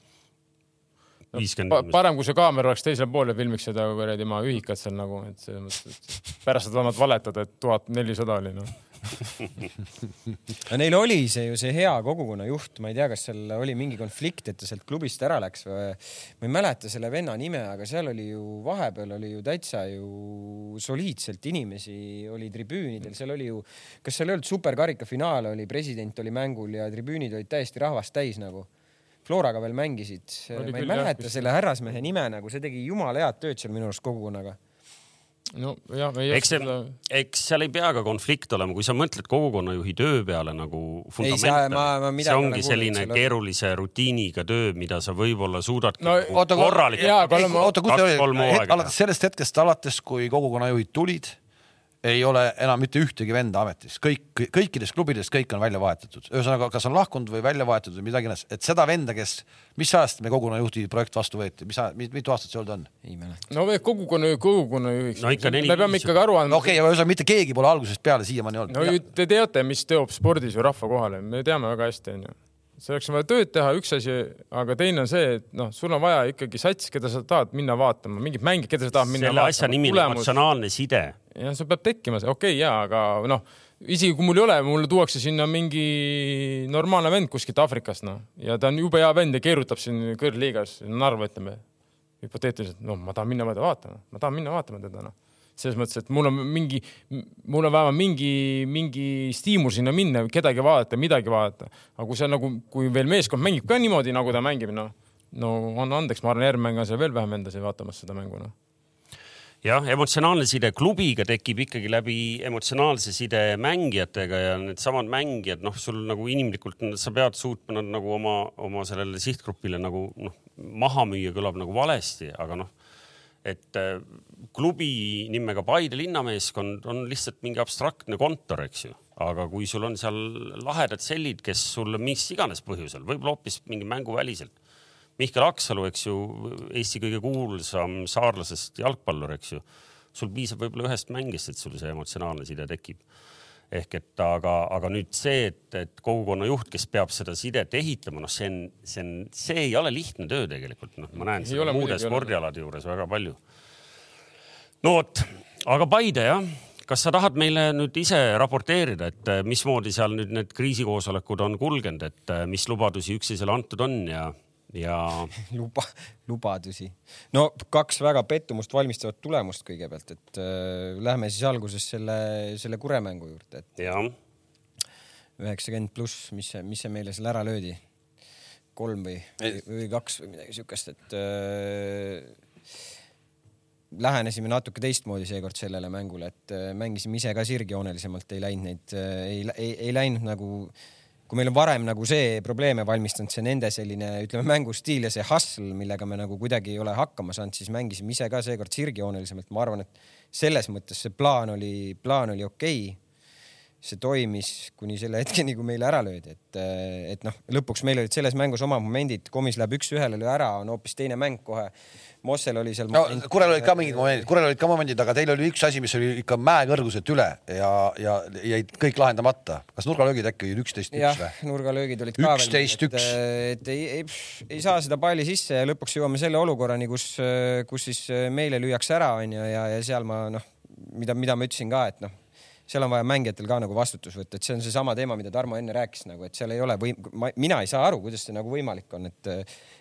no,. parem, kui see kaamera oleks teisel pool ja filmiks seda kuradi maa ühikat seal nagu, et selles mõttes, et pärast saad vähemalt valetada, et tuhat nelisada oli noh (laughs) no neil oli see ju see hea kogukonna juht, ma ei tea, kas seal oli mingi konflikt, et ta sealt klubist ära läks või ma ei mäleta selle venna nime, aga seal oli ju vahepeal oli ju täitsa ju soliidselt inimesi oli tribüünidel, seal oli ju, kas seal ei olnud superkarika finaal oli, president oli mängul ja tribüünid olid täiesti rahvast täis nagu. Floraga veel mängisid, ma ei mäleta jah, selle härrasmehe nime nagu, see tegi jumala head tööd seal minu arust kogukonnaga no jah, ei eks see, eks seal ei pea ka konflikt olema, kui sa mõtled kogukonnajuhi töö peale nagu fundamentaalselt, see ongi selline keerulise rutiiniga töö, mida sa võib-olla suudad no, oota, korralikult. oota, kus see oli, alates sellest hetkest alates, kui kogukonnajuhid tulid ei ole enam mitte ühtegi venda ametis, kõik, kõikides klubides kõik on välja vahetatud, ühesõnaga, kas on lahkunud või välja vahetatud või midagi iganes, et seda venda, kes, mis ajast me kogukonnajuhti projekt vastu võeti, mis, mitu aastat see olnud on? ei mäleta. no kogukonna, kogukonnajuhiks no,. me peame ikkagi aru andma. okei okay,, ühesõnaga mitte keegi pole algusest peale siiamaani olnud. no te teate, mis teeb spordis ju rahva kohale, me teame väga hästi, onju selleks on vaja tööd teha, üks asi, aga teine on see, et noh, sul on vaja ikkagi sats, keda sa tahad minna vaatama, mingit mängi, keda sa tahad minna selle vaatama. selle asja nimi on emotsionaalne side. jah, see peab tekkima, okei okay, jaa, aga noh, isegi kui mul ei ole, mulle tuuakse sinna mingi normaalne vend kuskilt Aafrikast, noh, ja ta on jube hea vend ja keerutab siin kõrgliigas, Narva ütleme, hüpoteetiliselt, no ma tahan minna vaatama, ma tahan minna vaatama teda, noh selles mõttes, et mul on mingi, mul on vähemalt mingi, mingi stiimul sinna minna, kedagi vaadata, midagi vaadata. aga kui sa nagu, kui veel meeskond mängib ka niimoodi, nagu ta mängib, noh, no anna andeks, ma arvan, järgmine mäng on seal veel vähem vendasid vaatamas seda mängu, noh jah, emotsionaalne side klubiga tekib ikkagi läbi emotsionaalse side mängijatega ja needsamad mängijad, noh, sul nagu inimlikult sa pead suutma nad nagu oma, oma sellele sihtgrupile nagu noh, maha müüa kõlab nagu valesti, aga noh et klubi nimega Paide linnameeskond on lihtsalt mingi abstraktne kontor, eks ju, aga kui sul on seal lahedad sellid, kes sulle mis iganes põhjusel, võib-olla hoopis mingi mänguväliselt. Mihkel Aksalu, eks ju, Eesti kõige kuulsam saarlasest jalgpallur, eks ju. sul piisab võib-olla ühest mängist, et sul see emotsionaalne side tekib ehk et aga, aga nüüd see, et, et kogukonna juht, kes peab seda sidet ehitama, noh, see on, see on, see ei ole lihtne töö tegelikult, noh, ma näen seda muude spordialade juures väga palju. No vot, aga Paide jah, kas sa tahad meile nüüd ise raporteerida, et eh, mismoodi seal nüüd need kriisikoosolekud on kulgenud, et eh, mis lubadusi üksteisele antud on ja ja (laughs) luba, lubadusi. no kaks väga pettumust valmistavat tulemust kõigepealt, et äh, lähme siis alguses selle, selle Kure mängu juurde, et. üheksakümmend pluss, mis see, mis see meile seal ära löödi? kolm või, või kaks või midagi siukest, et äh, lähenesime natuke teistmoodi seekord sellele mängule, et äh, mängisime ise ka sirgjoonelisemalt, ei läinud neid äh,, ei, ei, ei läinud nagu kui meil on varem nagu see probleeme valmistanud, see nende selline, ütleme, mängustiil ja see hustle, millega me nagu kuidagi ei ole hakkama saanud, siis mängisime ise ka seekord sirgjoonelisemalt. ma arvan, et selles mõttes see plaan oli, plaan oli okei okay see toimis kuni selle hetkeni, kui meile ära löödi, et, et noh, lõpuks meil olid selles mängus omad momendid, komis läheb üks-ühele löö ära, on hoopis teine mäng kohe. Mossel oli seal. no Kurel olid ka mingid momendid, Kurel olid ka momendid, aga teil oli üks asi, mis oli ikka mäekõrguselt üle ja, ja jäid kõik lahendamata. kas nurgalöögid äkki olid üksteist üks või? nurgalöögid olid ka üksteist üks. et ei, ei, ei saa seda palli sisse ja lõpuks jõuame selle olukorrani, kus, kus siis meile lüüakse ära, onju, ja, ja seal ma noh, mida, mida ma ütlesin ka, et noh seal on vaja mängijatel ka nagu vastutus võtta, et see on seesama teema, mida Tarmo enne rääkis nagu, et seal ei ole või mina ei saa aru, kuidas see nagu võimalik on, et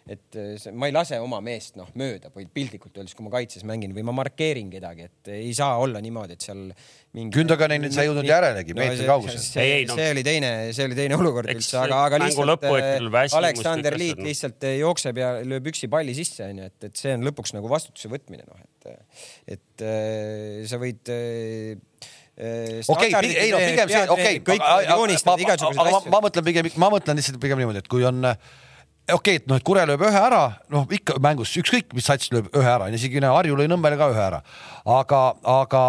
et see, ma ei lase oma meest noh mööda või piltlikult öeldes, kui ma kaitses mängin või ma markeerin kedagi, et ei saa olla niimoodi, et seal mingi. Gündoganini sa ei jõudnud järelegi meetri no, kaugusel. see, see, no. see oli teine, see oli teine olukord üldse, aga, aga lihtsalt äh, Aleksander Liit lihtsalt äh, jookseb ja lööb üksi palli sisse onju, et, et see on lõpuks nagu vastutuse võtmine noh, et, et äh, sa võid okei, ei no pigem see, okei, aga ma, ma mõtlen pigem, ma mõtlen lihtsalt pigem niimoodi, et kui on okei okay,, et noh, et Kure lööb ühe ära, noh ikka mängus ükskõik, mis sats lööb ühe ära, isegi Harju lõi Nõmmele ka ühe ära. aga, aga,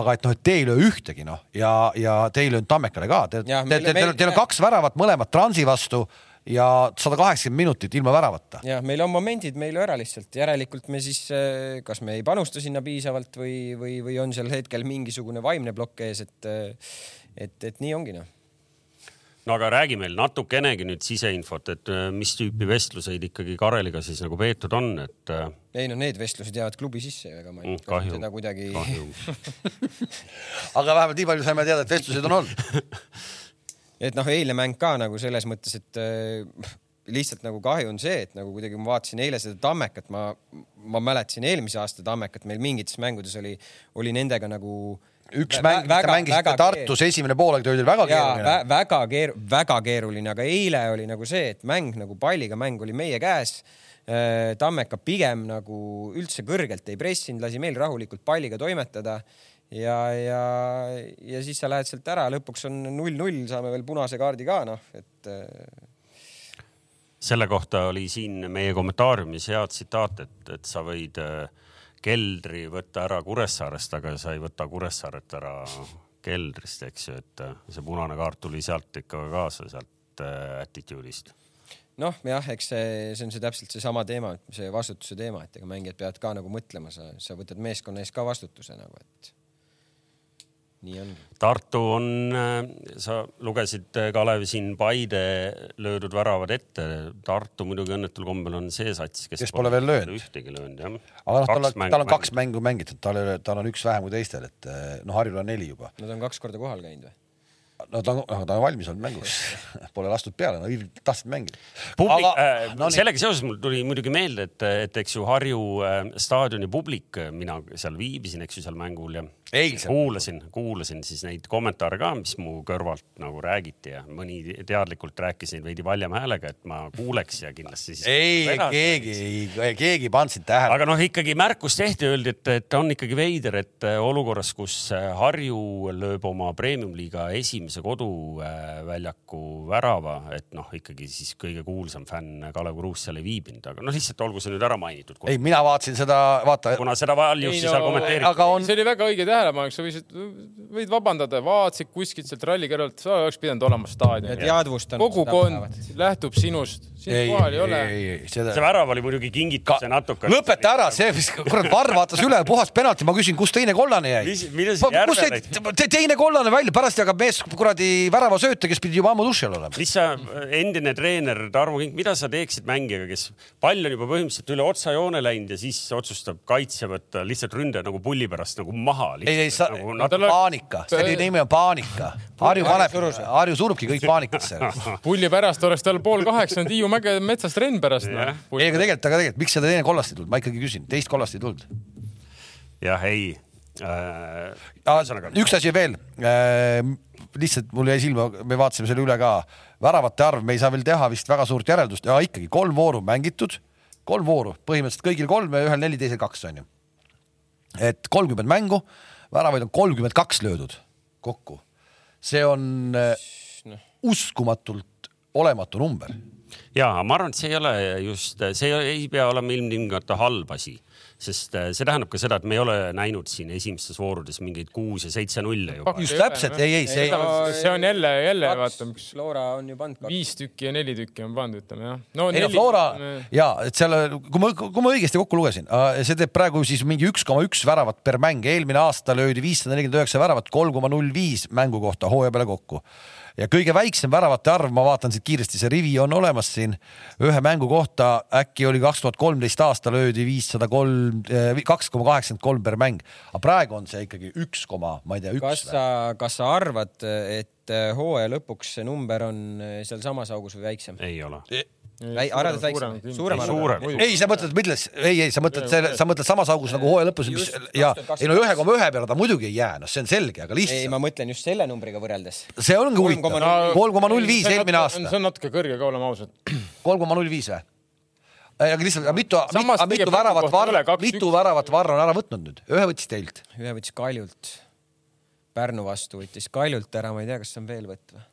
aga et noh, et te ei löö ühtegi noh ja, ja te ei löönud Tammekale ka, te, te, te, teil, teil on kaks väravat mõlemad Transi vastu ja sada kaheksakümmend minutit ilma väravata. jah, meil on momendid, me ei löö ära lihtsalt, järelikult me siis, eh, kas me ei panusta sinna piisavalt või, või, või on sel hetkel mingisugune vaimne plokk ees, et, eh, et, et nii ongi noh no aga räägi meil natukenegi nüüd siseinfot, et äh, mis tüüpi vestluseid ikkagi Kareliga siis nagu peetud on, et. Ei no need vestlused jäävad klubi sisse, ega ma ei mm, kahju, seda kuidagi. (laughs) aga vähemalt nii palju saime teada, et vestlused on olnud (laughs) et noh, eilne mäng ka nagu selles mõttes, et äh, lihtsalt nagu kahju on see, et nagu kuidagi ma vaatasin eile seda Tammekat, ma, ma mäletasin eelmise aasta Tammekat, meil mingites mängudes oli, oli nendega nagu üks mäng, mis te mängisite Tartus, esimene poolaeg oli väga keeruline vä. väga keer-, väga keeruline, aga eile oli nagu see, et mäng nagu palliga mäng oli meie käes. Äh, Tammeka pigem nagu üldse kõrgelt ei pressinud, lasi meil rahulikult palliga toimetada ja, ja, ja siis sa lähed sealt ära, lõpuks on null-null, saame veel punase kaardi ka, noh, et. Äh, selle kohta oli siin meie kommentaariumis hea tsitaat, et, et sa võid äh, keldri võtta ära Kuressaarest, aga sa ei võta Kuressaaret ära keldrist, eks ju, et äh, see punane kaart tuli sealt ikka kaasa, sealt attitude'ist noh, jah, eks see, see on see täpselt seesama teema, see vastutuse teema, et ega mängijad peavad ka nagu mõtlema, sa, sa võtad meeskonna ees ka vastutuse nagu, et nii ongi. Tartu on, äh, sa lugesid, äh, Kalev, siin Paide löödud väravad ette. Tartu muidugi õnnetul kombel on see sats, kes, kes pole veel löönud. ühtegi löönud, jah. aga noh, tal on, tal on kaks mängu mängitud, tal ei ole, tal on üks vähem kui teistel, et äh, noh, Harjul on neli juba. Nad on kaks korda kohal käinud või? No ta on, ta on valmis olnud mänguks (laughs) pole lastud peale, no tahtsid mängida. Aga... Äh, no, sellega seoses mul tuli muidugi meelde, et, et eks ju Harju äh, staadioni publik, mina seal viibisin, eks ju seal mängul ja Eilsel. kuulasin, kuulasin siis neid kommentaare ka, mis mu kõrvalt nagu räägiti ja mõni teadlikult rääkis neid veidi valjema häälega, et ma kuuleks ja kindlasti siis. ei, keegi, keegi ei pannud sind tähele. aga noh, ikkagi märkus tehti, öeldi, et, et on ikkagi veider, et olukorras, kus Harju lööb oma premium-liiga esimese koduväljaku värava, et noh, ikkagi siis kõige kuulsam fänn Kalev Kruus seal ei viibinud, aga noh, lihtsalt olgu see nüüd ära mainitud. ei, mina vaatasin seda, vaata. kuna seda valjust no, seal kommenteeriti. aga on. see oli väga õige tähelepanek tähelepanek, sa võisid, võid vabandada, vaatasid kuskilt sealt ralli kõrvalt, sa oleks pidanud olema staadionil. kogukond lähtub sinust, sind kohal ei ole. Seda... see värav oli muidugi kingituse Ka... natuke. lõpeta ära, see, mis kurat, Varr vaatas üle, puhas penalti, ma küsin, kus teine kollane jäi. kus see teine kollane välja, pärast jagab mees kuradi väravasööte, kes pidi juba ammu duši all olema. mis sa, endine treener Tarmo Kink, mida sa teeksid mängijaga, kes pall on juba põhimõtteliselt üle otsajoone läinud ja siis otsustab kaitse võtta lihtsalt ründaja nagu pulli pärast nagu maha ei, ei, sa nagu, no, paanika, selle nimi on paanika. Harju paneb, Harju surubki kõik paanikasse. pulli pärast oleks tal pool kaheksa on Tiiu Mäge metsas trenn pärast no.. ei, aga tegelikult, aga tegelikult, miks seda teine kollast ei tulnud, ma ikkagi küsin, teist kollast ei tulnud. jah, ei äh,. üks asi veel äh,, lihtsalt mul jäi silma, me vaatasime selle üle ka, väravate arv, me ei saa veel teha vist väga suurt järeldust, aga ikkagi kolm vooru mängitud, kolm vooru, põhimõtteliselt kõigil kolm ja ühel neli, teisel kaks onju. et kolmkümmend mängu väravaid on kolmkümmend kaks löödud kokku. see on no. uskumatult olematu number. Ja ma arvan, et see ei ole just, see ei pea olema ilmtingimata halb asi sest äh, see tähendab ka seda, et me ei ole näinud siin esimestes voorudes mingeid kuus ja seitse nulle juba. just täpselt, ei, ei, see ei. see on jälle, jälle vaata, miks. Flora on ju pannud kaks. viis tükki ja neli tükki on pandud, ütleme jah. no ei no Flora ja et seal, kui ma, kui ma õigesti kokku lugesin, see teeb praegu siis mingi üks koma üks väravat per mäng, eelmine aasta löödi viissada nelikümmend üheksa väravat, kolm koma null viis mängu kohta hooaja peale kokku ja kõige väiksem väravate arv, ma vaatan siit kiiresti, see rivi on olemas siin ühe mängu kohta, äkki oli kaks tuhat kolmteist aasta löödi viissada kolm, eh, kaks koma kaheksakümmend kolm per mäng, aga praegu on see ikkagi üks koma, ma ei tea, üks. kas sa, kas sa arvad, et eh, hooaja lõpuks see number on eh, sealsamas augus või väiksem? ei ole e arvad, et väiksem? suurem suurem. ei, sa mõtled, milles, ei, ei, sa mõtled selle, sa mõtled samas augus nagu hooaja lõpus, mis ja ei no ühe koma ühe peale ta muidugi ei jää, noh, see on selge, aga lihtsalt. ei, ma mõtlen just selle numbriga võrreldes. see ongi huvitav. kolm koma null viis eelmine aasta. see on natuke kõrge ka, oleme ausad. (clears throat) kolm koma null viis või? aga lihtsalt, mitu, mitu, mitu väravat Varr, mitu väravat Varr on ära võtnud nüüd, ühe võttis teilt. ühe võttis Kaljult. Pärnu vastu võttis Kaljult ära, ma ei tea, kas on veel võtta või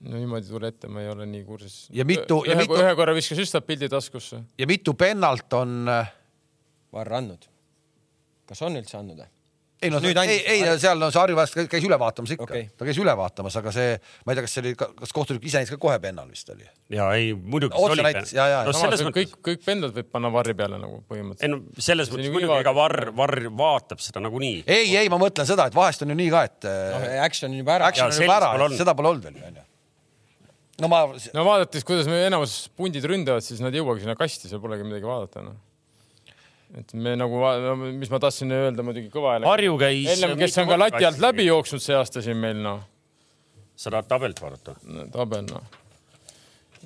no niimoodi tule ette, ma ei ole nii kursis. ja mitu, ja mitu. ühe korra viskas Üstap pildi taskusse. ja mitu pennalt on? Äh, Varr andnud. kas on üldse andnud või? ei no nüüd ei, ei seal no see Harju Väest käis üle vaatamas ikka okay., ta käis üle vaatamas, aga see, ma ei tea, kas see oli, kas kohtunik ise näitas ka kohe pennal vist oli? ja ei muidugi. otse näitas ja, ja. no selles mõttes kõik, kõik pendlad võib panna varri peale nagu põhimõtteliselt. ei no selles mõttes muidugi, ega varr, varr vaatab seda nagunii. ei, ei, ma mõtlen seda, et vahest on ju nii ka, et no,. Action on juba ära. Action on juba ära, seda pole olnud veel ju onju no ma. no vaadates, kuidas me enamus pundid ründavad, siis nad ei jõuagi sinna kasti, seal polegi midagi vaadata noh et me nagu, mis ma tahtsin öelda muidugi kõva häälega. Harju käis. Heljem, kes on ka lati alt läbi jooksnud see aasta siin meil noh. sa tahad tabelit vaadata no,? tabel noh.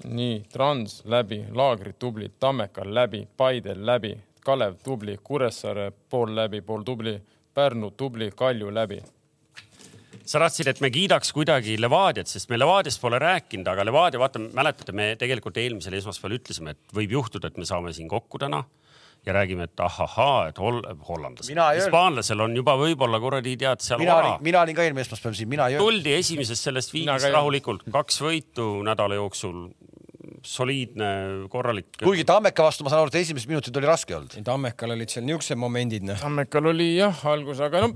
nii, Trans läbi, Laagrid tubli, Tammekal läbi, Paidel läbi, Kalev tubli, Kuressaare pool läbi, pool tubli, Pärnu tubli, Kalju läbi sa tahtsid, et me kiidaks kuidagi Levadiat, sest me Levadiast pole rääkinud, aga Levadia, vaata, mäletate, me tegelikult eelmisel esmaspäeval ütlesime, et võib juhtuda, et me saame siin kokku täna ja räägime, et ahahaa, et hol hollandlased, hispaanlasel on juba võib-olla kuradi tead seal mina olin, mina olin ka eelmine esmaspäev siin, mina ei öelnud. tuldi esimesest sellest viigist rahulikult, kaks võitu nädala jooksul soliidne, korralik. kuigi Tammeka vastu ma saan aru, et esimesed minutid oli raske olnud. Tammekal olid seal niisugused momendid, noh. Tammekal oli jah, algus, aga no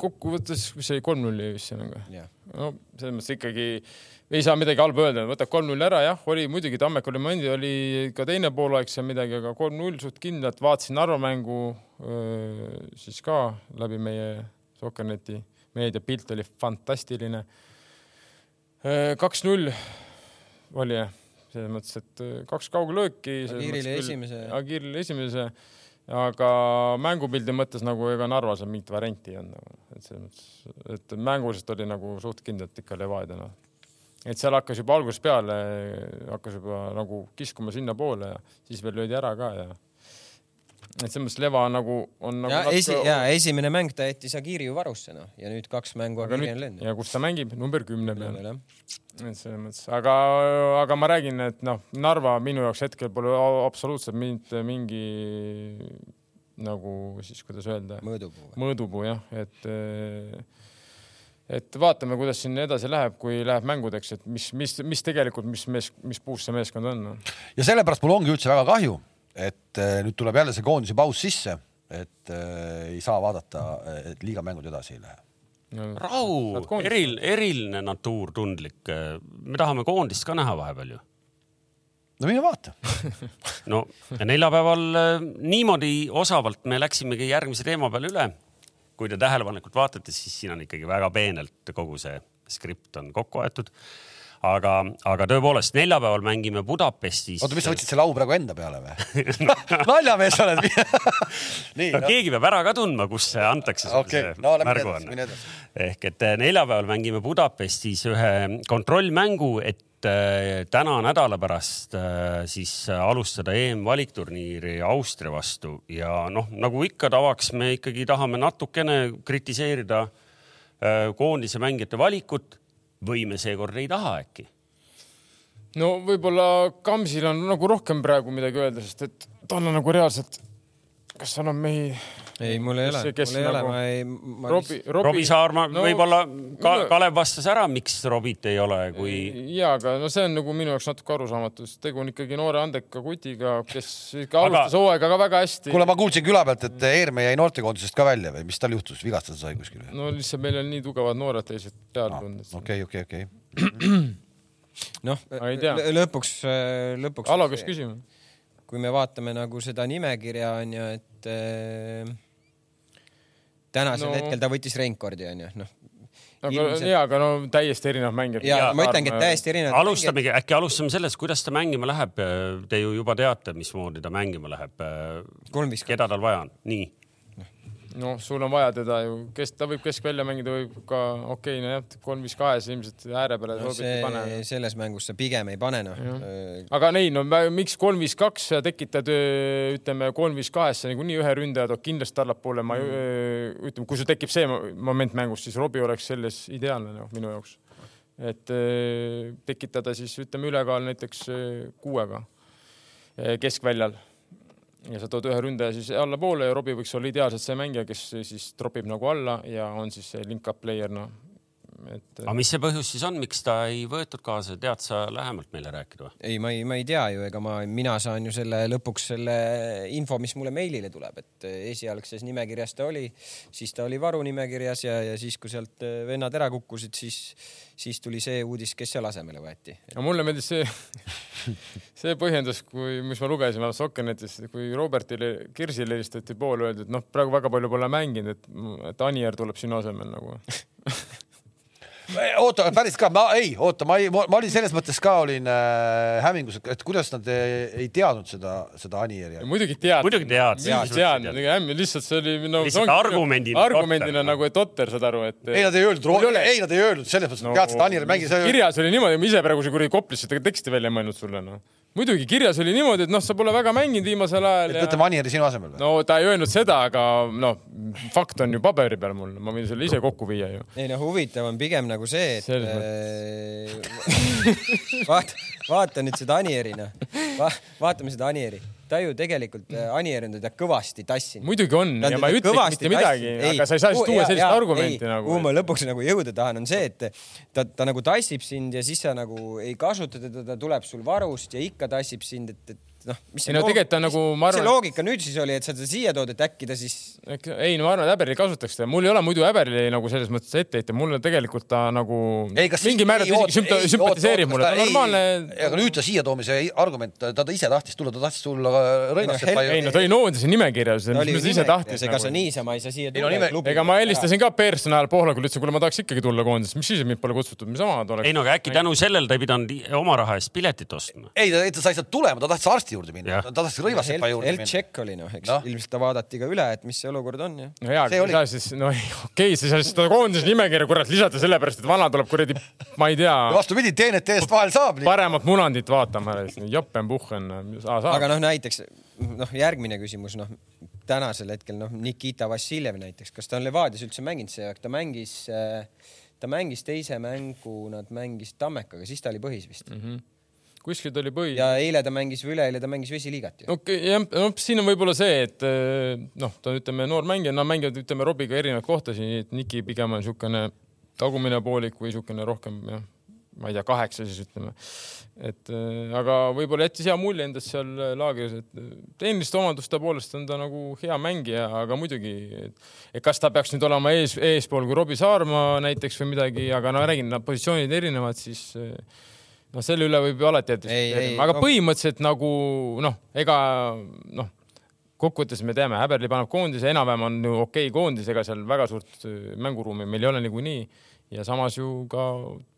kokkuvõttes, mis see oli, kolm-nulli vist seal on ka. no selles mõttes ikkagi ei saa midagi halba öelda, võtab kolm-null ära, jah, oli muidugi Tammeka oli momendid, oli ka teine poolaeg seal midagi, aga kolm-null suht kindlalt, vaatasin Narva mängu siis ka läbi meie Sokkerneti meediapilt oli fantastiline. kaks-null oli jah selles mõttes, et äh, kaks kauglööki. Agirile esimese. Agirile esimese, aga mängupildi mõttes nagu ega Narvas on mingit varianti ei olnud nagu, et selles mõttes, et mänguliselt oli nagu suht kindlalt ikka Levadia noh. et seal hakkas juba algusest peale, hakkas juba nagu kiskuma sinnapoole ja siis veel löödi ära ka ja et selles mõttes Leva nagu on nagu ja, natuke... esi, ja esimene mäng ta jättis Agiri ju varusse noh ja nüüd kaks mängu Agiri on löönud. ja kus ta mängib, number kümne peal. et selles mõttes, aga, aga ma räägin, et noh, Narva minu jaoks hetkel pole absoluutselt mitte mingi nagu siis, kuidas öelda. mõõdupuu. mõõdupuu jah, et et vaatame, kuidas siin edasi läheb, kui läheb mängudeks, et mis, mis, mis tegelikult, mis mees, mis puus see meeskond on no.. ja sellepärast mul ongi üldse väga kahju et äh, nüüd tuleb jälle see koondise paus sisse, et äh, ei saa vaadata, et liiga mängud edasi ei lähe no,. rahu, eril, eriline natuur, tundlik. me tahame koondist ka näha vahepeal ju. no mine vaata (laughs) no neljapäeval äh, niimoodi osavalt me läksimegi järgmise teema peale üle. kui te tähelepanelikult vaatate, siis siin on ikkagi väga peenelt kogu see skript on kokku aetud aga, aga tõepoolest neljapäeval mängime Budapestis. oota, mis sa võtsid selle au praegu enda peale või (laughs) naljamees oled (laughs) nii no, no. keegi peab ära ka tundma, kus antakse okay. no, märguanne. ehk et eh, neljapäeval mängime Budapestis ühe kontrollmängu, et eh, täna nädala pärast eh, siis alustada EM-valikturniiri Austria vastu ja noh, nagu ikka tavaks, me ikkagi tahame natukene kritiseerida koondise mängijate valikut või me seekord ei taha äkki? no võib-olla Kamsil on nagu rohkem praegu midagi öelda, sest et tal on nagu reaalselt, kas seal on mehi ei, mul ei ole, mul ei nagu... ole, ma ei ma.... Robbie, Robbie, Robbie Saarma no, võib-olla ka, no, Kalev vastas ära, miks Robbit ei ole, kui. ja, aga no see on nagu minu jaoks natuke arusaamatu, sest tegu on ikkagi noore andeka kutiga, kes ikka alustas aga... hooaega ka väga hästi. kuule, ma kuulsin küla pealt, et Eerme jäi noortekoondisest ka välja või mis tal juhtus, vigastada sai kuskil? no lihtsalt meil on nii tugevad noored teised peale ah, tulnud. okei, okei, okei. (clears throat) noh, lõpuks, lõpuks. Alo, kes küsima? kui me vaatame nagu seda nimekirja on ju, et äh, tänasel no... hetkel ta võttis Reinkordi onju, noh. aga ilmselt... ja, aga no täiesti erinev mängija. ja ma ütlengi, et täiesti erinev. alustamegi, äkki alustame sellest, kuidas ta mängima läheb. Te ju juba teate, mismoodi ta mängima läheb. keda tal vaja on, nii noh, sul on vaja teda ju, kes, ta võib keskvälja mängida, võib ka okei okay,, nojah, kolm-viis kahes ilmselt ääre peale no, see, ei pane. selles mängus sa pigem ei pane noh. aga ei, no miks kolm-viis-kaks sa tekitad, ütleme kolm-viis kahesse niikuinii ühe ründaja toob kindlasti allapoole, ma mm. ütleme, kui sul tekib see moment mängus, siis Robbie oleks selles ideaalne noh, minu jaoks. et tekitada siis ütleme ülekaal näiteks kuuega keskväljal ja sa tood ühe ründaja siis allapoole ja Robbie võiks olla ideaalselt see mängija, kes siis tropib nagu alla ja on siis see link-up player, noh. Et. aga mis see põhjus siis on, miks ta ei võetud kaasa, tead sa lähemalt meile rääkida või? ei, ma ei, ma ei tea ju, ega ma, mina saan ju selle lõpuks selle info, mis mulle meilile tuleb, et esialgses nimekirjas ta oli, siis ta oli varunimekirjas ja, ja siis, kui sealt vennad ära kukkusid, siis siis tuli see uudis, kes seal asemele võeti. no mulle meeldis see (laughs) see põhjendus, kui, mis ma lugesin Sokkernetis, kui Robertile, Kirsile helistati poole, öeldi, et noh, praegu väga palju pole mänginud, et, et Anier tuleb sinu asemel nagu (laughs) oota, päris ka, ma ei, oota, ma ei, ma olin selles mõttes ka olin äh, hämmingus, et kuidas nad ei, ei teadnud seda, seda Anieri. muidugi teadnud. muidugi teadnud. teadnud, lihtsalt see oli no,. lihtsalt argumendina. argumendina nagu, et otter, saad aru, et. ei, nad ei öeldud, ei, nad ei öelnud selles mõttes no,, teadsid, et Anieri mängis. kirjas oli niimoodi, ma ise praegu see kuradi Koplis seda teksti välja ei mõelnud sulle, noh muidugi kirjas oli niimoodi, et noh, sa pole väga mänginud viimasel ajal. et võtame Anieri sinu asemel või? no ta ei öelnud seda, aga noh, fakt on ju paberi peal mul, ma võin selle ise kokku viia ju. ei no huvitav on pigem nagu see, et äh, vaata, vaata nüüd seda Anieri noh. Va, vaatame seda Anieri. Ta ju tegelikult äh, Anier on teda kõvasti tassinud. muidugi on ta ja ma ei ütle mitte midagi, aga sa ei saa siis tuua sellist argumenti nagu. kuhu ma lõpuks nagu jõuda tahan, on see, et ta, ta nagu tassib sind ja siis sa nagu ei kasuta teda, ta tuleb sul varust ja ikka tassib sind, et, et noh, mis ei, no, tegelikult on nagu, ma arvan. see loogika nüüd siis oli, et sa teda siia tood, et äkki ta siis. ei, no ma arvan, et Äberli kasutaks teda, mul ei ole muidu Äberli nagu selles mõttes etteheite, mulle tegelikult ta nagu ei, mingi määral isegi sümpatiseerib mulle, ta on normaalne. aga nüüd ta siia toomise argument, ta, ta ise tahtis tulla, ta tahtis tulla Rõinasse. ei no ta oli noondise nimekirjas, mis ta ise tahtis. ega sa nagu. niisama ei saa siia tulla. ega ma helistasin ka personal Pohlakule, ütlesin, kuule, ma tahaks ikkagi tulla koondisesse, mis siis, et mind pole kutsutud, mis omad oleks. ei no aga äkki tänu sellele ta ei pidanud oma raha eest piletit ostma. ei, ta sai sealt tulema, ta tahtis arsti juurde minna, ta tahtis Rõivasepa juurde minna. Health-check oli noh, eks no. ilmselt ta vaadati ka üle, et mis see olukord on ja. no jaa, aga oli... siis, no okei okay,, sa ei saa seda koondise nimekirja kurat lisada sellepärast, et vana tuleb kuradi, ma ei tea. vastupidi, TNT-st vahel saab. paremat munandit vaatama, jopen-puhhen. aga noh, näiteks noh, järgmine küsimus, noh tänasel hetkel noh, Nikita Vassiljev näiteks, kas ta on Levadias üldse mänginud see aeg, ta mängis äh, ta mängis teise mängu, nad mängisid Tammekaga, siis ta oli põhis vist mm. -hmm kuskilt oli põhi. ja eile ta mängis või üleeile ta mängis vesiliigat ju. okei okay,, jah, noh, siin on võib-olla see, et eh, noh, ta ütleme noor mängija, nad mängivad, ütleme Robiga erinevaid kohtasid, et Niki pigem on niisugune tagumine poolik või niisugune rohkem jah, ma ei tea, kaheksa siis ütleme. et eh, aga võib-olla jättis hea mulje endast seal laagris, et eh, tehniliste omaduste poolest on ta nagu hea mängija, aga muidugi, et kas ta peaks nüüd olema ees, eespool kui Robbie Saarma näiteks või midagi, aga no räägin, nad positsioonid erinevad, siis noh, selle üle võib ju alati diskuteerida, aga no... põhimõtteliselt nagu noh, ega noh, kokkuvõttes me teame, Häberli paneb koondise, enam-vähem on ju okei okay koondis, ega seal väga suurt äh, mänguruumi meil ei ole niikuinii ja samas ju ka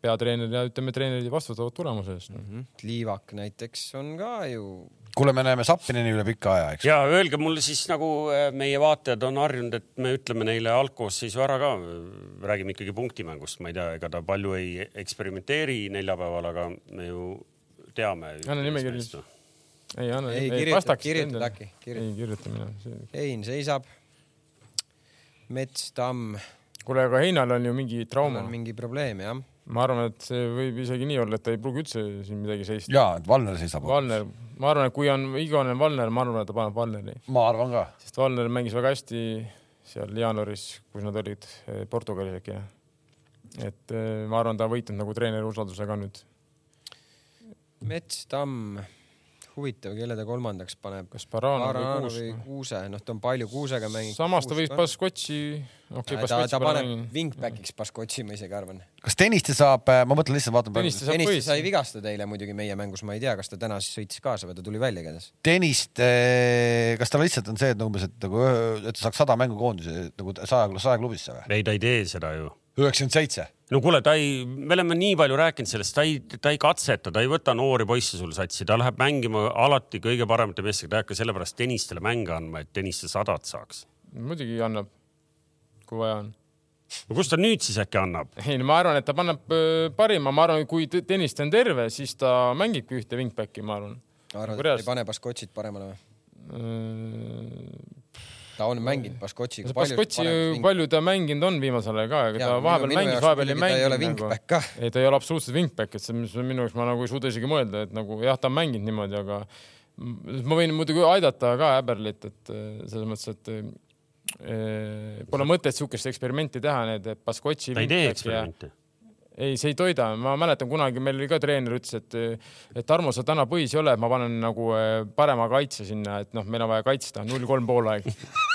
peatreener ja ütleme, treenerid vastutavad tulemuse eest mm. -hmm. Liivak näiteks on ka ju kuule, me näeme Sapinini üle pika aja, eks. ja öelge mulle siis nagu äh, meie vaatajad on harjunud, et me ütleme neile algkoosseisu ära ka. räägime ikkagi punktimängust, ma ei tea, ega ta palju ei eksperimenteeri neljapäeval, aga me ju teame. anna nimekiri siis. ei anna, ei, ei vastaks. kirjutad äkki? ei kirjuta mina. Hein seisab. Mets, Tamm. kuule, aga Heinal on ju mingi trauma. mingi probleem jah ma arvan, et see võib isegi nii olla, et ta ei pruugi üldse siin midagi seista. ja, et Valner seisab. Valner, ma arvan, et kui on igavene Valner, ma arvan, et ta paneb Valneri. ma arvan ka. sest Valner mängis väga hästi seal jaanuaris, kus nad olid, eh, Portugalis äkki jah. et eh, ma arvan, ta on võitnud nagu treeneri usalduse ka nüüd. Mets, Tamm huvitav, kelle ta kolmandaks paneb. kas Barano või Kuus? või Kuuse, noh, ta on palju Kuusega mänginud. samas ta võis Baskotši, okei okay,, Baskotši ta, ta paneb wingback'iks Baskotši, ma isegi arvan. kas Tõniste saab, äh, ma mõtlen lihtsalt vaatan. Tõniste Tõniste sai vigastada eile muidugi meie mängus, ma ei tea, kas ta täna siis sõitis kaasa või ta tuli välja igatahes. Tõniste, kas tal lihtsalt on see, et umbes, et nagu, et ta saaks sada mängu koondise nagu saja, saja klubisse või? ei, ta ei tee seda ju üheksakümmend seitse. no kuule, ta ei, me oleme nii palju rääkinud sellest, ta ei, ta ei katseta, ta ei võta noori poisse sul satsi, ta läheb mängima alati kõige paremate meestega, ta ei hakka sellepärast tennistele mänge andma, et tenniste sadat saaks. muidugi annab, kui vaja on no kust ta nüüd siis äkki annab? ei no ma arvan, et ta paneb äh, parima, ma arvan, kui tennist on terve, siis ta mängibki ühte wingback'i, ma arvan. arvad, et ei pane Baskotšit paremale või? Äh, ta on mänginud Baskotšiga. Baskotši palju ta mänginud on viimasel ajal ka, ega ta vahepeal mängis, vahepeal ei mänginud. ta ei ole wingback ka. ei, ta ei ole absoluutselt wingback, et see, mis minu jaoks ma nagu ei suuda isegi mõelda, et nagu jah, ta on mänginud niimoodi, aga ma võin muidugi aidata ka Äberlit, et selles mõttes, et e, pole mõtet sihukest eksperimenti teha, need Baskotši. ta ei tee eksperimenti ei, see ei toida, ma mäletan kunagi meil oli ka treener ütles, et, et Tarmo, sa täna põhis ei ole, et ma panen nagu eh, parema kaitse sinna, et noh, meil on vaja kaitsta null kolm poolaeg (laughs)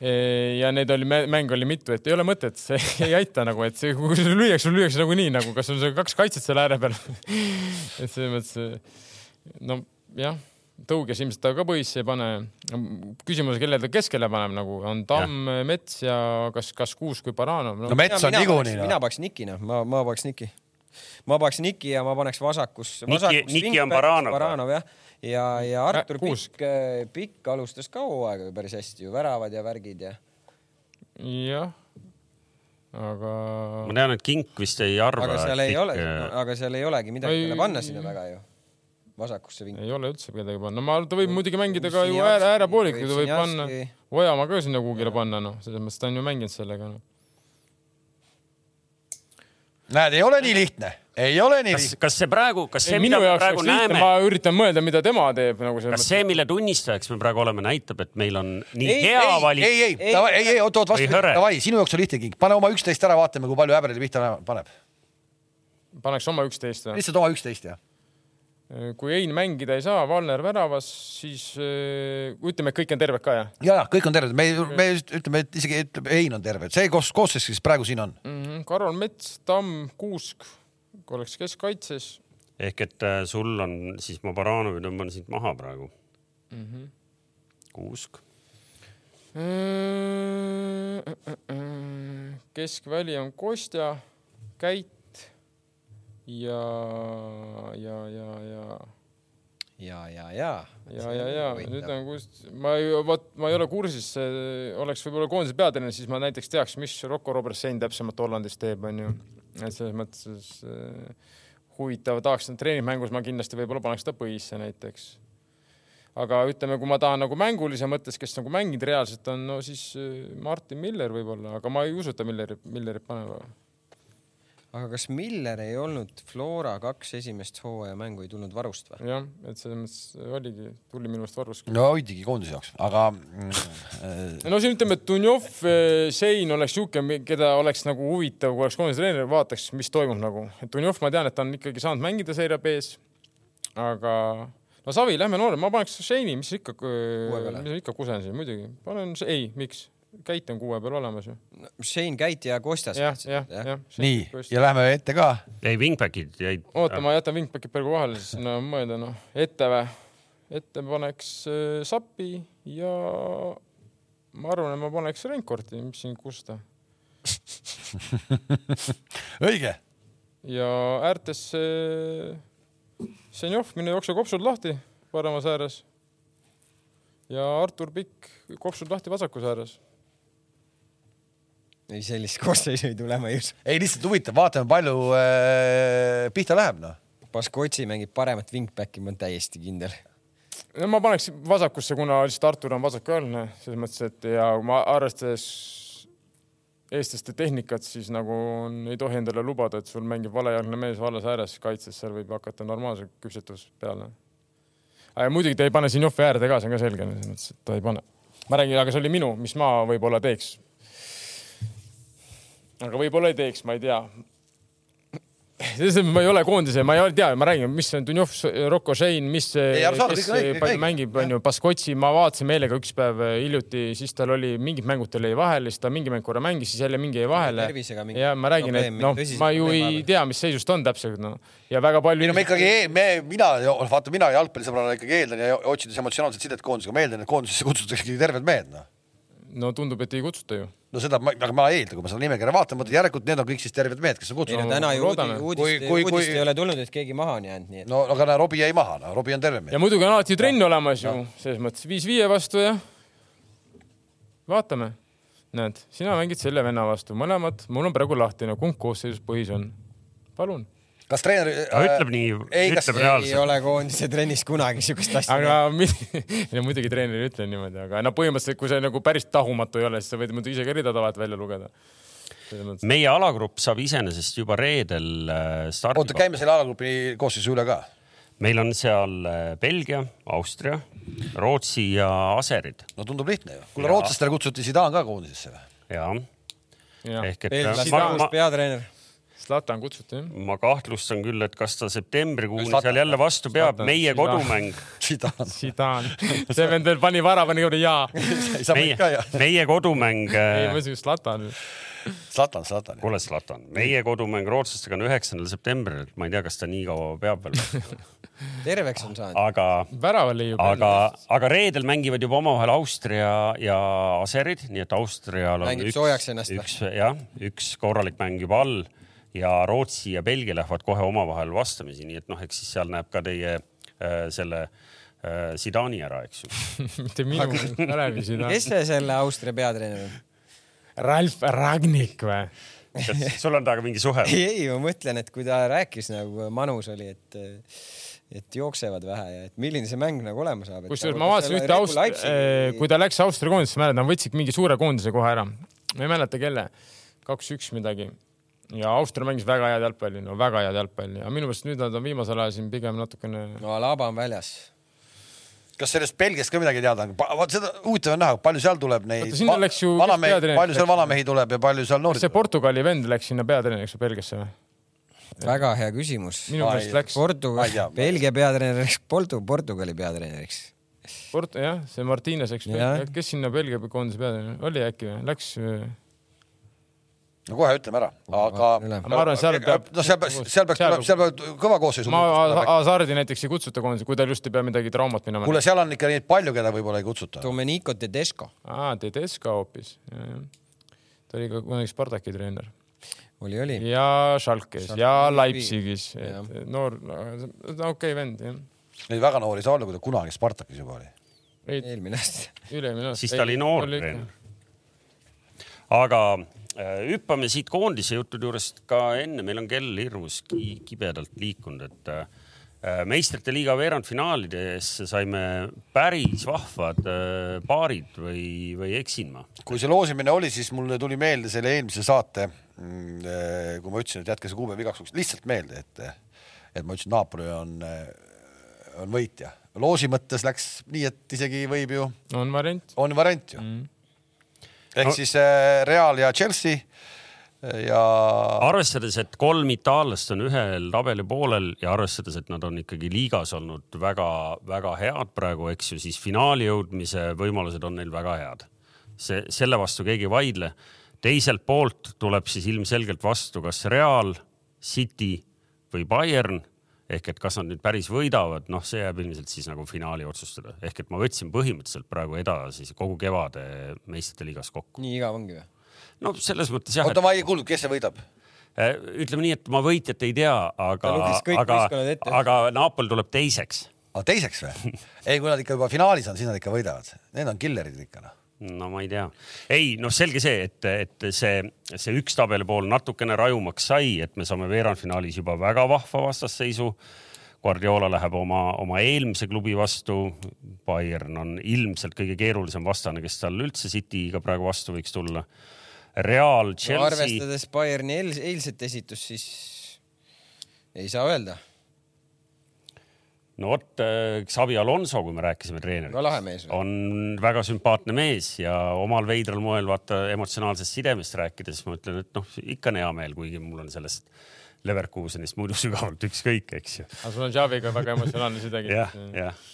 ja neid oli, mänge oli mitu, et ei ole mõtet, see (laughs) ei aita nagu, et see, kui sul lüüakse, sul lüüakse nagunii nagu, kas sul kaks kaitset seal ääre peal (laughs) et selles mõttes no jah, tõuges ilmselt ta ka põhisse ei pane. küsimus, kelle ta keskele paneb nagu on Tamm, Mets ja kas, kas Kuusk või Baranov no,. no Mets on niikuinii. mina paneks Niki noh, ma, ma paneks Niki. Ma paneks Niki ja ma paneks vasakus. Niki, Niki on Baranov. Baranov jah, ja, ja Artur äh, Pikk, Pikk alustas ka hooaega päris hästi ju, väravad ja värgid ja. jah aga. ma tean, et Kink vist ei arva. aga seal ei ole, aga seal ei olegi midagi ei... panna sinna taga ju vasakusse vingi. ei ole üldse kedagi panna, ma, ta võib muidugi mängida ka ju ääre, äärepooliku, ta võib panna, Ojamaa ka sinna kuhugile panna, noh, selles mõttes ta on ju mänginud sellega, noh. Näed, ei ole nii lihtne, ei ole nii lihtne. kas see praegu, kas see, mida me praegu näeme? ma üritan mõelda, mida tema teeb nagu selles mõttes. kas see, mille tunnistajaks me praegu oleme, näitab, et meil on nii ei, hea ei, valik? ei, ei, ei, ei, ei, oot, oot, vastu, davai, sinu jaoks on lihtne king, pane oma üksteist ära, vaatame, kui palju Äberli pihta paneb. paneks oma üksteist või? lihtsalt oma üksteist, jah kui Ein mängida ei saa, Valner väravas, siis äh, ütleme, et kõik on terved ka, jah? ja, ja kõik on terved, me, me ütleme, et isegi ütleme, Ein on terve, see koos, koosseis, kes praegu siin on mm. -hmm. Karol Mets, Tamm, Kuusk oleks keskkaitses. ehk et äh, sul on siis ma Baranovi tõmban siit maha praegu mm. -hmm. Kuusk. Äh, äh, keskväli on Kostja, Käit ja, ja, ja, ja. ja, ja, ja. ja, ja, ja nüüd on, kus ma ei, vot ma ei ole kursis, oleks võib-olla koondise peatreener, siis ma näiteks teaks, mis Rocco Robertson täpsemalt Hollandis teeb, onju. et selles mõttes äh, huvitav, tahaks treeningmängus ma kindlasti võib-olla paneks ta põhisse näiteks aga ütleme, kui ma tahan nagu mängulise mõttes, kes nagu mänginud reaalselt on, no siis Martin Miller võib-olla, aga ma ei usu, et ta Millerit, Millerit paneb aga kas Miller ei olnud Flora kaks esimest hooaja mängu ei tulnud varust või? jah, et selles mõttes oligi, tuli minu arust varust. no hoidigi koondise jaoks, aga mm, no siin ütleme, et Dunjov, Sein oleks niisugune, keda oleks nagu huvitav, kui oleks koondise treener, vaataks, mis toimub nagu. et Dunjov, ma tean, et ta on ikkagi saanud mängida Seire B-s. aga no Savi, lähme noore, ma paneks Seini, mis ikka, mis ikka kusen siin muidugi, panen, ei, miks Käit on kuue peal olemas ju no,. Shane Käit ja Kostas. jah, jah, jah. nii, ja lähme ette ka. ei, wingback'id jäid. oota, ma jätan wingback'id praegu vahele, siis no mõelda noh, ette või? ette paneks äh, Sapi ja ma arvan, et ma paneks Renkorti, mis siin kusta (laughs) õige. ja äärtesse Senjov, mine jookse kopsud lahti paremas ääres. ja Artur Pikk, kopsud lahti vasakus ääres ei, sellist (laughs) koosseisu ei tule, ma ei usu. ei, lihtsalt huvitav, vaatame, palju äh, pihta läheb, noh. Baskotsi mängib paremat wingback'i, ma olen täiesti kindel. no ma paneks vasakusse, kuna lihtsalt Artur on vasakujalgne, selles mõttes, et ja ma arvestades eestlaste tehnikat, siis nagu on, ei tohi endale lubada, et sul mängib valejalgne mees vallas ääres kaitses, seal võib hakata normaalse küpsetus peale. muidugi ta ei pane siin Joffi äärde ka, see on ka selge, selles mõttes, et ta ei pane. ma räägin, aga see oli minu, mis ma võib-olla teeks aga võib-olla ei teeks, ma ei tea. ma ei ole koondise, ma ei tea, ma räägin, mis on Dunjov, Rocco Shane, mis, kes palju mängib, onju, Baskotsi, ma vaatasin meelega üks päev äh, hiljuti, siis tal oli mingid mängud tal jäi vahele, siis ta mingi mäng korra mängis, siis jälle mingi jäi vahele. ja ma räägin, et noh, ma ju ei tea, mis seisus ta on täpselt, noh. ja väga palju. ei no me ikkagi, me, mina, vaata, mina jalgpallisõbrana ikkagi eeldan ja otsides emotsionaalset sidet koondisega, ma eeldan, et koondisesse kutsutakse ikkagi terved mehed, noh no tundub, et ei kutsuta ju. No seda ma, aga ma eeldan, kui ma seda nimekirja vaatan, mõtlen järelikult need on kõik siis terved mehed, kes on kutsutud. ei no täna ju uudist, uudist, kui, uudist kui... ei ole tulnud, et keegi maha on jäänud, nii et. no aga näe, Robbie jäi maha, no Robbie on terve mees. ja muidugi on alati trenn olemas ju no., selles mõttes viis viie vastu ja vaatame. näed, sina mängid selle venna vastu, mõlemad, mul on praegu lahtine, kumb koosseisus põhis on? palun kas treener äh,? ütleb nii, ütleb reaalselt. ei ole koondise trennis kunagi siukest asja. aga (laughs) no, muidugi treener ei ütle niimoodi, aga no põhimõtteliselt, kui see nagu päris tahumatu ei ole, siis sa võid muidugi ise ka ridade vahelt välja lugeda. meie alagrupp saab iseenesest juba reedel äh, starti. oota, käime selle alagrupi koosseisu üle ka. meil on seal äh, Belgia, Austria, Rootsi ja Aserid. no tundub lihtne ju. kuule, rootslastele kutsuti Zidane ka koondisesse või? jaa ja.. ehk et. peatreener Zlatan kutsuti jah? ma kahtlustan küll, et kas ta septembrikuuni seal jälle vastu peab, meie kodumäng. Zidane, see vend veel pani varavani juurde jaa meie, meie kodumäng. ei, ma ütlesin Zlatan. Zlatan, Zlatan. kuule, Zlatan, meie kodumäng rootslastega on üheksandal septembril, et ma ei tea, kas ta nii kaua peab veel (laughs) terveks on saanud. aga, aga, aga reedel mängivad juba omavahel Austria ja Aserid, nii et Austrial on Mängib üks, üks jah, üks korralik mäng juba all ja Rootsi ja Belgia lähevad kohe omavahel vastamisi, nii et noh, eks siis seal näeb ka teie äh, selle äh, Zidani ära, eks ju. (laughs) mitte minu, Kalevi (laughs) Zidani. (laughs) kes see selle Austria peatreener on? Ralf Ragnik või? kas sul on temaga mingi suhe? ei, ei, ma mõtlen, et kui ta rääkis nagu manus oli, et et jooksevad vähe ja et milline see mäng nagu olema saab. kusjuures ma vaatasin ühte Aust-, kui ta läks Austria koondisesse, mäletan, võtsid mingi suure koondise kohe ära. ma ei mäleta, kelle. kaks-üks midagi. Ja Austria mängis väga head jalgpalli, no väga head jalgpalli, aga minu meelest nüüd nad on viimasel ajal siin pigem natukene. no Alaba on väljas kas sellest Belgiast ka midagi teada on? vot seda huvitav on näha, palju seal tuleb neid. palju seal vanamehi tuleb ja palju seal noori. see Portugali vend läks sinna peatreeneriks või Belgiasse või? väga hea küsimus. minu meelest läks. Portugal, Belgia peatreeneriks, Portu-, Portugali peatreeneriks. Port-, jah, see Martines, eks, kes sinna Belgia koondise peatreener oli äkki või, läks? No kohe ütleme ära, aga. ma arvan, seal peab. no seal peaks, seal peaks, seal peab kõva koosseisu. ma Hasardi näiteks ei kutsuta koondise, kui tal just ei pea midagi traumat minema. kuule, seal on ikka neid palju, keda võib-olla ei kutsuta. Domenico Tedesco. aa, Tedesco hoopis. ta oli ka kunagi Spartaki treener oli, oli. ja Schalkes Schalke ja Leipzigis, noor, okei okay, vend jah. Neid väga noori ei saa olla, kui ta kunagi Spartakis juba oli. eelmine aasta. üle-eelmine aasta. siis ta oli noor treener. aga hüppame siit koondise juttude juurest ka enne, meil on kell hirmus kibedalt liikunud, et äh, meistrite liiga veerandfinaalidesse saime päris vahvad äh, paarid või, või eksin ma? kui see loosimine oli, siis mulle tuli meelde selle eelmise saate, mm, kui ma ütlesin, et jätke see kuupäev igaks juhuks lihtsalt meelde, et, et ma ütlesin, Napoli on, on võitja. loosi mõttes läks nii, et isegi võib ju. on variant. on variant ju mm ehk no. siis Real ja Chelsea ja. arvestades, et kolm itaallast on ühel tabeli poolel ja arvestades, et nad on ikkagi liigas olnud väga-väga head praegu, eks ju, siis finaali jõudmise võimalused on neil väga head. see, selle vastu keegi ei vaidle. teiselt poolt tuleb siis ilmselgelt vastu kas Real, City või Bayern ehk et kas nad nüüd päris võidavad, noh, see jääb ilmselt siis nagu finaali otsustada, ehk et ma võtsin põhimõtteliselt praegu edasi kogu kevade meistrite liigas kokku. nii igav ongi või? no selles mõttes jah. oota, ma ei kuulnud, kes see võidab? Äh, ütleme nii, et ma võitjat ei tea, aga, aga, aga Napoli tuleb teiseks. aga teiseks või? (laughs) ei, kui nad ikka juba finaalis on, siis nad ikka võidavad. Need on killerid ikka noh no ma ei tea. ei noh, selge see, et, et see, see üks tabeli pool natukene rajumaks sai, et me saame veerandfinaalis juba väga vahva vastasseisu. Guardiola läheb oma, oma eelmise klubi vastu. Bayern on ilmselt kõige keerulisem vastane, kes tal üldse City'ga praegu vastu võiks tulla Real, Chelsea no,. arvestades Bayerni eils, eilset esitust, siis ei saa öelda. No vot, äh, Xavi Alonso, kui me rääkisime treenerist. on väga sümpaatne mees ja omal veidral moel vaata emotsionaalsest sidemest rääkides ma ütlen, et noh, ikka on hea meel, kuigi mul on sellest Leverkusenist muidu sügavalt ükskõik, eks ju. aga sul on Xaviga väga emotsionaalne sidegi. (laughs) jah, jah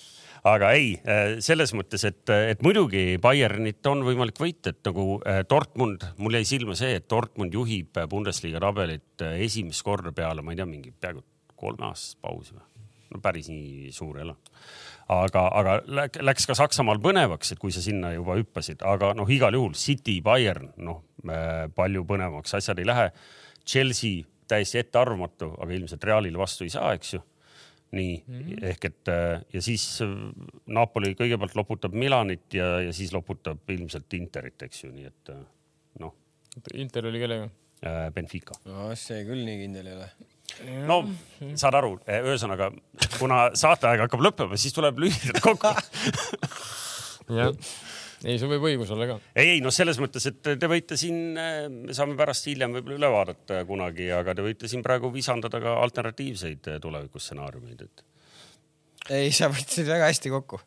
aga ei, äh, selles mõttes, et, et muidugi Bayernit on võimalik võita, et nagu äh, Dortmund, mul jäi silma see, et Dortmund juhib Bundesliga tabelit esimest korda peale, ma ei tea, mingi peaaegu kolmeaastast pausi või? No päris nii suur ei ole. aga, aga läks ka Saksamaal põnevaks, et kui sa sinna juba hüppasid, aga noh, igal juhul City, Bayern, noh palju põnevamaks asjad ei lähe. Chelsea täiesti ettearvamatu, aga ilmselt Realile vastu ei saa, eks ju nii mm -hmm. ehk et äh, ja siis äh, Napoli kõigepealt loputab Milanit ja, ja siis loputab ilmselt Interit, eks ju, nii et äh, noh. Inter oli kellega? Benfica. no see küll nii kindel ei ole. No saad aru, ühesõnaga kuna saateaeg hakkab lõppema, siis tuleb lühidalt kokku (laughs) jah ei, sul võib õigus olla ka. ei, ei noh, selles mõttes, et te võite siin, me saame pärast hiljem võib-olla üle vaadata kunagi, aga te võite siin praegu visandada ka alternatiivseid tulevikustsenaariumeid, et. ei, sa võtsid väga hästi kokku.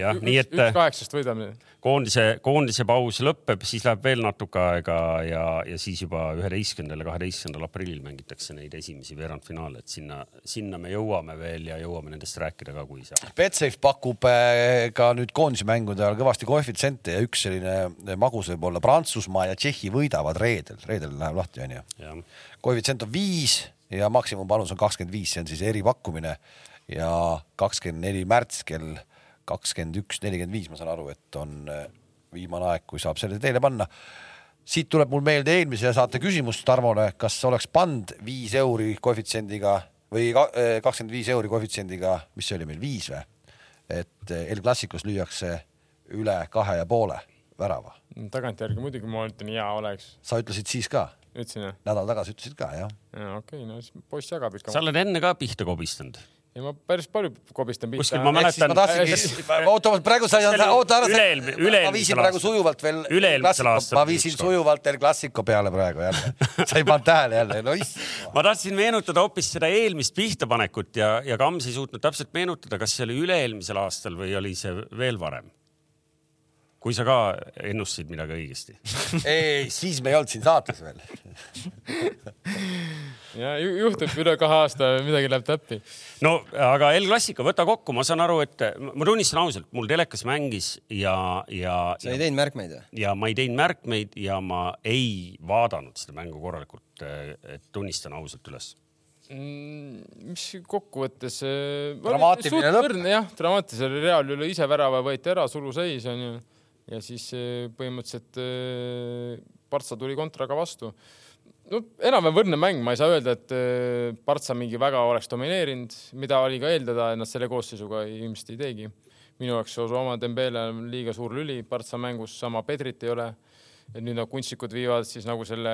Jah, nii et üks kaheksast võidame. koondise, koondise paus lõpeb, siis läheb veel natuke aega ja, ja siis juba üheteistkümnendal ja kaheteistkümnendal aprillil mängitakse neid esimesi veerandfinaale, et sinna, sinna me jõuame veel ja jõuame nendest rääkida ka, kui saab. Betsafe pakub äh, ka nüüd koondise mängude ajal kõvasti koefitsiente ja üks selline magus võib olla Prantsusmaa ja Tšehhi võidavad reedel, reedel läheb lahti onju. koefitsient on viis ja maksimumpanus on kakskümmend viis, see on siis eripakkumine ja kakskümmend neli märts kell kakskümmend üks, nelikümmend viis, ma saan aru, et on äh, viimane aeg, kui saab selle teele panna. siit tuleb mul meelde eelmise saate küsimus Tarmole, kas oleks pannud viis euri koefitsiendiga või äh, kakskümmend viis euri koefitsiendiga, mis see oli meil, viis või? et äh, El Clasicos lüüakse üle kahe ja poole värava. tagantjärgi muidugi ma ütlen hea oleks. sa ütlesid siis ka? ütlesin jah? nädal tagasi ütlesid ka jah? jaa, okei okay,, no siis poiss jagab ikka. sa oled enne ka pihta kobistanud ja ma päris palju kobistan pihta. kuskil ma mäletan. oota, praegu sa ei olnud, oota ära. ma viisin praegu sujuvalt veel. üle-eelmisel aastal. ma viisin sujuvalt El Clasico peale praegu jälle. (laughs) sa ei pannud tähele jälle, no issand. ma tahtsin meenutada hoopis seda eelmist pihtapanekut ja, ja Kams ei suutnud täpselt meenutada, kas see oli üle-eelmisel aastal või oli see veel varem kui sa ka ennustasid midagi õigesti (laughs) ei, siis me ei olnud siin saates veel (laughs) ja juhtub üle kahe aasta, midagi läheb täppi. no aga El Clasico, võta kokku, ma saan aru, et ma tunnistan ausalt, mul telekas mängis ja, ja. sa ei teinud märkmeid või? ja ma ei teinud märkmeid ja ma ei vaadanud seda mängu korralikult, et tunnistan ausalt üles mm, mis kokkuvõttes. Äh, dramaatiline lõpp. jah, dramaatiline, Real üle ise värava võeti ära, suluseis onju ja siis eh, põhimõtteliselt Partsa eh, tuli kontraga vastu. No enam-vähem võrdne mäng, ma ei saa öelda, et eh, Partsa mingi väga oleks domineerinud, mida oli ka eeldada, et nad selle koosseisuga ilmselt ei teegi. minu jaoks Osama Dembele on liiga suur lüli Partsa mängus, sama Pedrit ei ole. et nüüd nad kunstnikud viivad siis nagu selle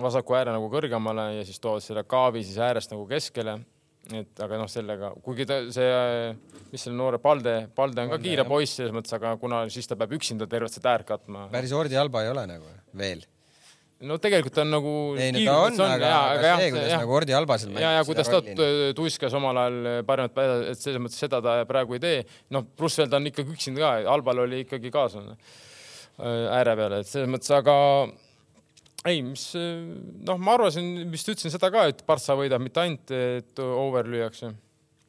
vasaku ääre nagu kõrgemale ja siis toovad selle kaavi siis äärest nagu keskele et aga noh, sellega, kuigi ta see, mis selle noore Palde, Palde on ka kiire poiss selles mõttes, aga kuna siis ta peab üksinda tervet seda äärt katma. päris Ordi Alba ei ole nagu veel. No tegelikult on nagu. ei no ta on, on, aga, aga see, kuidas jah, nagu Ordi Alba seal mängis. ja, ja kuidas ta tuiskas omal ajal parimat päeva, et selles mõttes seda ta praegu ei tee. noh, pluss veel ta on ikkagi üksinda ka, Albal oli ikkagi kaaslane äh, ääre peal, et selles mõttes, aga ei, mis noh, ma arvasin, vist ütlesin seda ka, et Partsa võidab mitte ainult, et over lüüakse.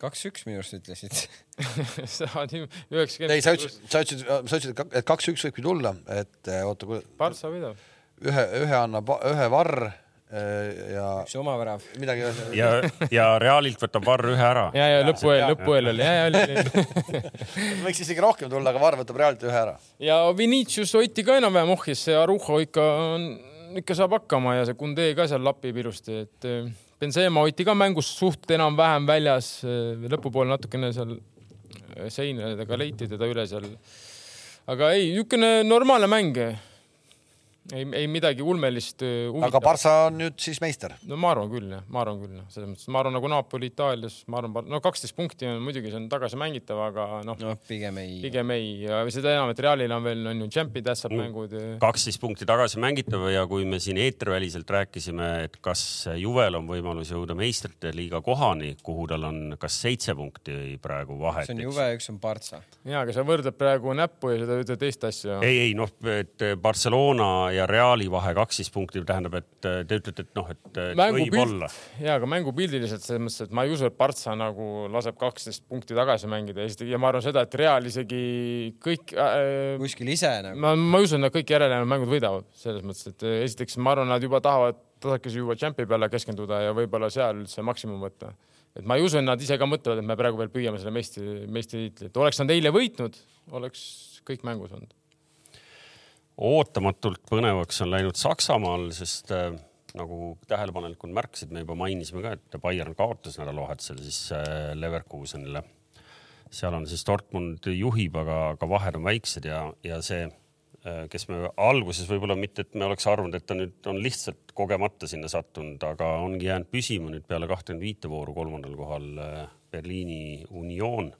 kaks-üks minu arust ütlesid (laughs) üheksakümmend. ei, sa ütlesid, sa ütlesid, sa ütlesid, et kaks-üks võibki tulla, et eh, oota, kui. Partsa võidab. Ühe, ühe annab, ühe varr eh, ja. üks oma värav. midagi. ja, ja Realilt võtab varr ühe ära. ja, ja lõpueel, lõpueel oli, ja, ja oli (laughs) võiks isegi rohkem tulla, aga varr võtab Realilt ühe ära. ja Vinicius hoiti ka enam-vähem ohjes, see Arujo ikka on ikka saab hakkama ja see Kunde ka seal lapib ilusti, et eh, Benzema hoiti ka mängust suht enam-vähem väljas, eh, lõpupoole natukene seal seinadega leiti teda üle seal. aga ei, niisugune normaalne mäng ei, ei midagi ulmelist. Äh, aga Barca on nüüd siis meister? no ma arvan küll jah, ma arvan küll jah, selles mõttes, ma arvan nagu Napoli Itaalias, ma arvan, no kaksteist punkti on muidugi, see on tagasimängitav, aga noh no, pigem ei. pigem ei ja seda enam, et Realil on veel on ju Champi tähtsad mm. mängud. kaksteist punkti tagasimängitav ja kui me siin eetriväliselt rääkisime, et kas Juvel on võimalus jõuda meistrite liiga kohani, kuhu tal on kas seitse punkti praegu vahet. üks on Juve, üks on Barca. ja, aga sa võrdled praegu näppu ja seda ütled teist asja. ei, ei noh, et Barcelona ja Reali vahe kaksteist punkti tähendab, et äh, te ütlete, et noh, et võib-olla. ja, aga mängupildiliselt selles mõttes, et ma ei usu, et Partsa nagu laseb kaksteist punkti tagasi mängida ja ma arvan seda, et Real isegi kõik äh,. kuskil ise nagu. ma, ma ei usu, et nad kõik järelejäänud mängud võidavad selles mõttes, et äh, esiteks ma arvan, nad juba tahavad tasakesi juba Champi peale keskenduda ja võib-olla seal üldse maksimum võtta et ma ei usu, et nad ise ka mõtlevad, et me praegu veel püüame selle meistri, meistritiitlit. oleks nad eile võitnud, oleks kõik mängus olnud ootamatult põnevaks on läinud Saksamaal, sest äh, nagu tähelepanelikult märkasid, me juba mainisime ka, et Bayern kaotas nädalavahetusel siis äh, Leverkusenile. seal on siis Dortmund juhib, aga, aga vahed on väiksed ja, ja see äh,, kes me alguses võib-olla mitte, et me oleks arvanud, et ta nüüd on lihtsalt kogemata sinna sattunud, aga ongi jäänud püsima nüüd peale kahtekümmet viite vooru kolmandal kohal äh, Berliini Union.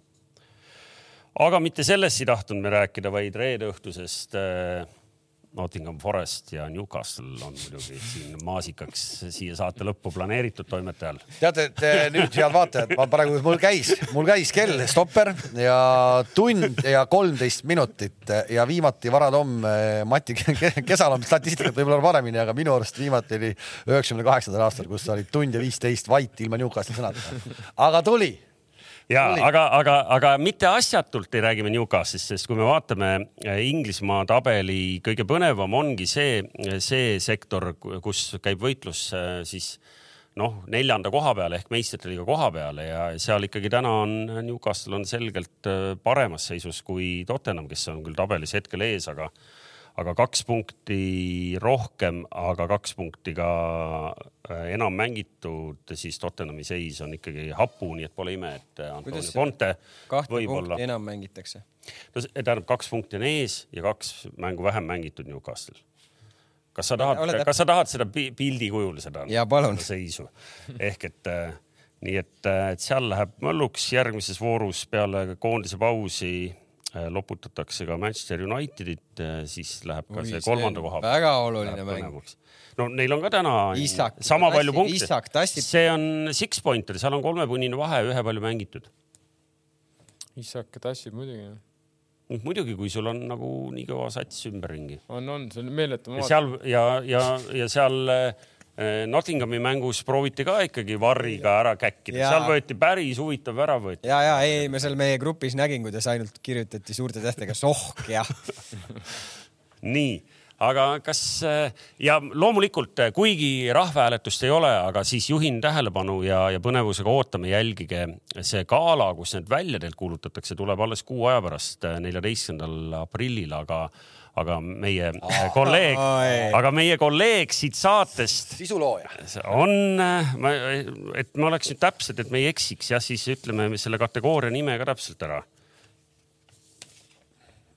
aga mitte sellest ei tahtnud me rääkida, vaid reede õhtusest äh, Nottingham Forest ja Newcastle on muidugi siin maasikaks siia saate lõppu planeeritud toimetajal. teate, et eh, nüüd head vaatajad, ma praegu, mul käis, mul käis kell stopper ja tund ja kolmteist minutit ja viimati Vara Tomm, eh, Mati Kesal on statistikat võib-olla paremini, aga minu arust viimati oli üheksakümne kaheksandal aastal, kus oli tund ja viisteist vait ilma Newcastle'i sõnadeta. aga tuli ja aga, aga, aga mitte asjatult ei räägi me Newcastle'ist, sest kui me vaatame äh, Inglismaa tabeli, kõige põnevam ongi see, see sektor, kus käib võitlus äh, siis noh, neljanda koha peale ehk meistrite liiga koha peale ja seal ikkagi täna on Newcastle on selgelt äh, paremas seisus kui Tottenham, kes on küll tabelis hetkel ees, aga aga kaks punkti rohkem, aga kaks punkti ka äh, enam mängitud, siis Tottenhami seis on ikkagi hapu, nii et pole ime, et Antonio Conte võib-olla. enam mängitakse? no tähendab, kaks punkti on ees ja kaks mängu vähem mängitud Newcastle. kas sa tahad, kas sa tahad seda pildi kujul seda, seda seisu ehk et äh, nii et, äh, et seal läheb mölluks järgmises voorus peale koondise pausi Äh, loputatakse ka Manchester Unitedit, äh, siis läheb ka Ui, see kolmanda koha väga oluline mäng. no neil on ka täna Isak, sama palju punkte. see on six pointer, seal on kolmepunnine vahe, ühe palju mängitud. Isak tassib muidugi. muidugi, kui sul on nagu nii kõva sats ümberringi. on, on, see on meeletu. seal ja, ja, ja seal äh, Äh, Nottinghami mängus prooviti ka ikkagi varriga ära käkkida, seal võeti päris huvitav värav võeti. ja, ja ei, ma seal meie grupis nägin, kuidas ainult kirjutati suurte tähtedega sohk ja (laughs) nii, aga kas äh, ja loomulikult, äh, kuigi rahvahääletust ei ole, aga siis juhin tähelepanu ja, ja põnevusega ootame, jälgige see gala, kus need väljadelt kuulutatakse, tuleb alles kuu aja pärast, neljateistkümnendal aprillil, aga aga meie oh, kolleeg oh,, aga meie kolleeg siit saatest. sisulooja. on, äh, et me oleks nüüd täpsed, et me ei eksiks, jah, siis ütleme selle kategooria nime ka täpselt ära.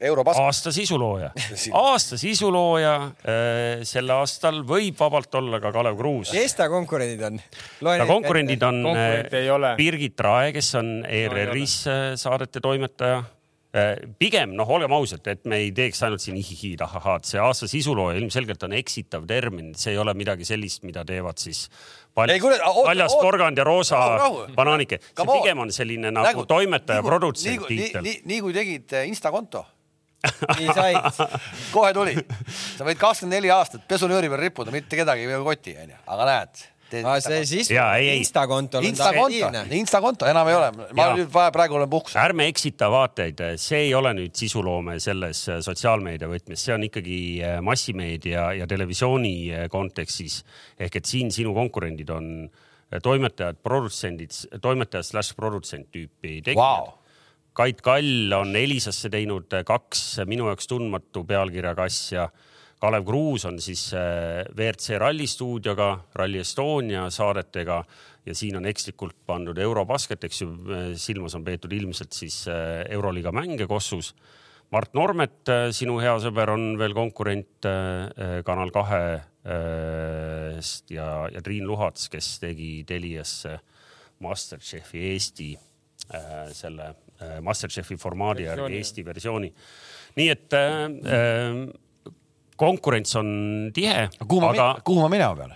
aasta sisulooja, (laughs) aasta sisulooja äh, sel aastal võib vabalt olla ka Kalev Kruus. kes ta konkurendid on? ta konkurendid on äh, Birgit Rae, kes on ERR-is saadete toimetaja Äh, pigem noh, olgem ausad, et me ei teeks ainult siin ihihi tahahaad, see aasta sisulooja ilmselgelt on eksitav termin, see ei ole midagi sellist, mida teevad siis paljas, paljas porgand ja roosa banaanike. see pigem on selline nagu, nagu toimetaja, produtsent tiitel. nii, kui tegid äh, Insta konto nii said. kohe tuli. sa võid kakskümmend neli aastat pesunööri peal rippuda, mitte kedagi ei koti, onju, aga näed aa, see siis Instakontol Insta on ta aktiivne. Instakonto enam ei ole, ma ja. nüüd praegu olen puhkusel. ärme eksita vaatajaid, see ei ole nüüd sisuloome selles äh, sotsiaalmeedia võtmes, see on ikkagi äh, massimeedia ja televisiooni äh, kontekstis. ehk et siin sinu konkurendid on toimetajad, produtsendid, toimetajad slaš produtsent tüüpi tegijad wow Kait Kall on Elisasse teinud kaks minu jaoks tundmatu pealkirjaga asja Kalev Kruus on siis äh, WRC Ralli stuudioga, Rally Estonia saadetega ja siin on ekslikult pandud Eurobasket, eks ju, äh, silmas on peetud ilmselt siis äh, Euroliiga mänge Kossus. Mart Normet, sinu hea sõber, on veel konkurent Kanal kahest ja, ja Triin Luhats, kes tegi Teliasse Masterchefi Eesti selle Masterchefi formaadi järgi Eesti versiooni. nii et äh, konkurents on tihe. kuhu ma aga..., kuhu ma minema pean?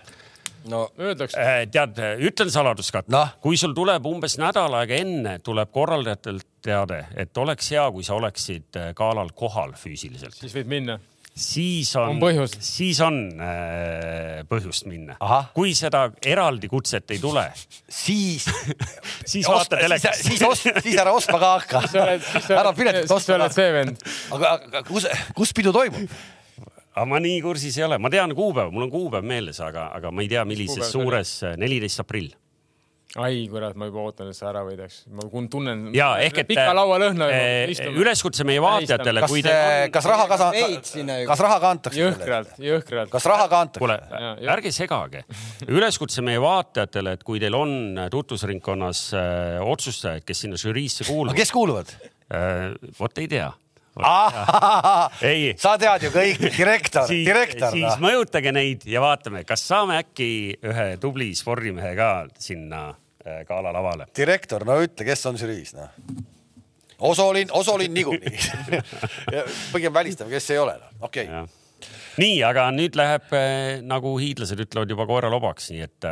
no öeldakse. Äh, tead, ütlen saladust ka no., kui sul tuleb umbes nädal aega enne, tuleb korraldajatelt teade, et oleks hea, kui sa oleksid äh, galal kohal füüsiliselt. siis võid minna siis on, on, siis on äh, põhjust minna. kui seda eraldi kutset ei tule, siis (laughs) siis vaata telekast. siis, siis, siis, siis ära ostma ka hakka. ära piletit ostma. aga, aga kus, kus pidu toimub? Aga ma nii kursis ei ole, ma tean kuupäeva, mul on kuupäev meeles, aga, aga ma ei tea, millises suures, neliteist aprill ai kurat, ma juba ootan, et sa ära võidaks. ma tunnen. ja ehk et. pika laualõhna äh, üleskutse meie vaatajatele, kui te. kas raha ka kas raha ka antakse? jõhkralt, jõhkralt. kas raha ka antakse? kuule, ärge segage. üleskutse meie vaatajatele, et kui teil on tutvusringkonnas äh, otsustajaid, kes sinna žüriisse kuuluvad. kes kuuluvad äh,? vot ei tea sa tead ju kõik, direktor, direktor. siis no. mõjutage neid ja vaatame, kas saame äkki ühe tubli spordimehe ka sinna äh, gala lavale. direktor, no ütle, kes on žüriis, noh. Osolin, Osolin niikuinii (laughs) pigem välistame, kes ei ole, okei okay.. nii, aga nüüd läheb nagu hiidlased ütlevad juba koera lobaks, nii et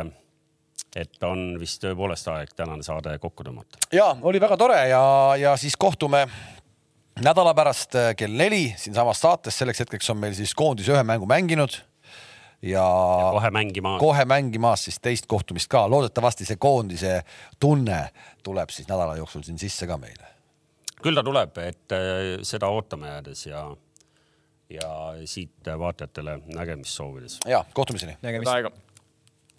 et on vist tõepoolest aeg tänane saade kokku tõmmata. ja oli väga tore ja, ja siis kohtume nädala pärast äh, kell neli siinsamas saates, selleks hetkeks on meil siis koondis ühe mängu mänginud ja, ja kohe mängimas, kohe mängimas siis teist kohtumist ka, loodetavasti see koondise tunne tuleb siis nädala jooksul siin sisse ka meile. küll ta tuleb, et äh, seda ootama jäädes ja, ja siit vaatajatele nägemist soovides. ja kohtumiseni. nägemist.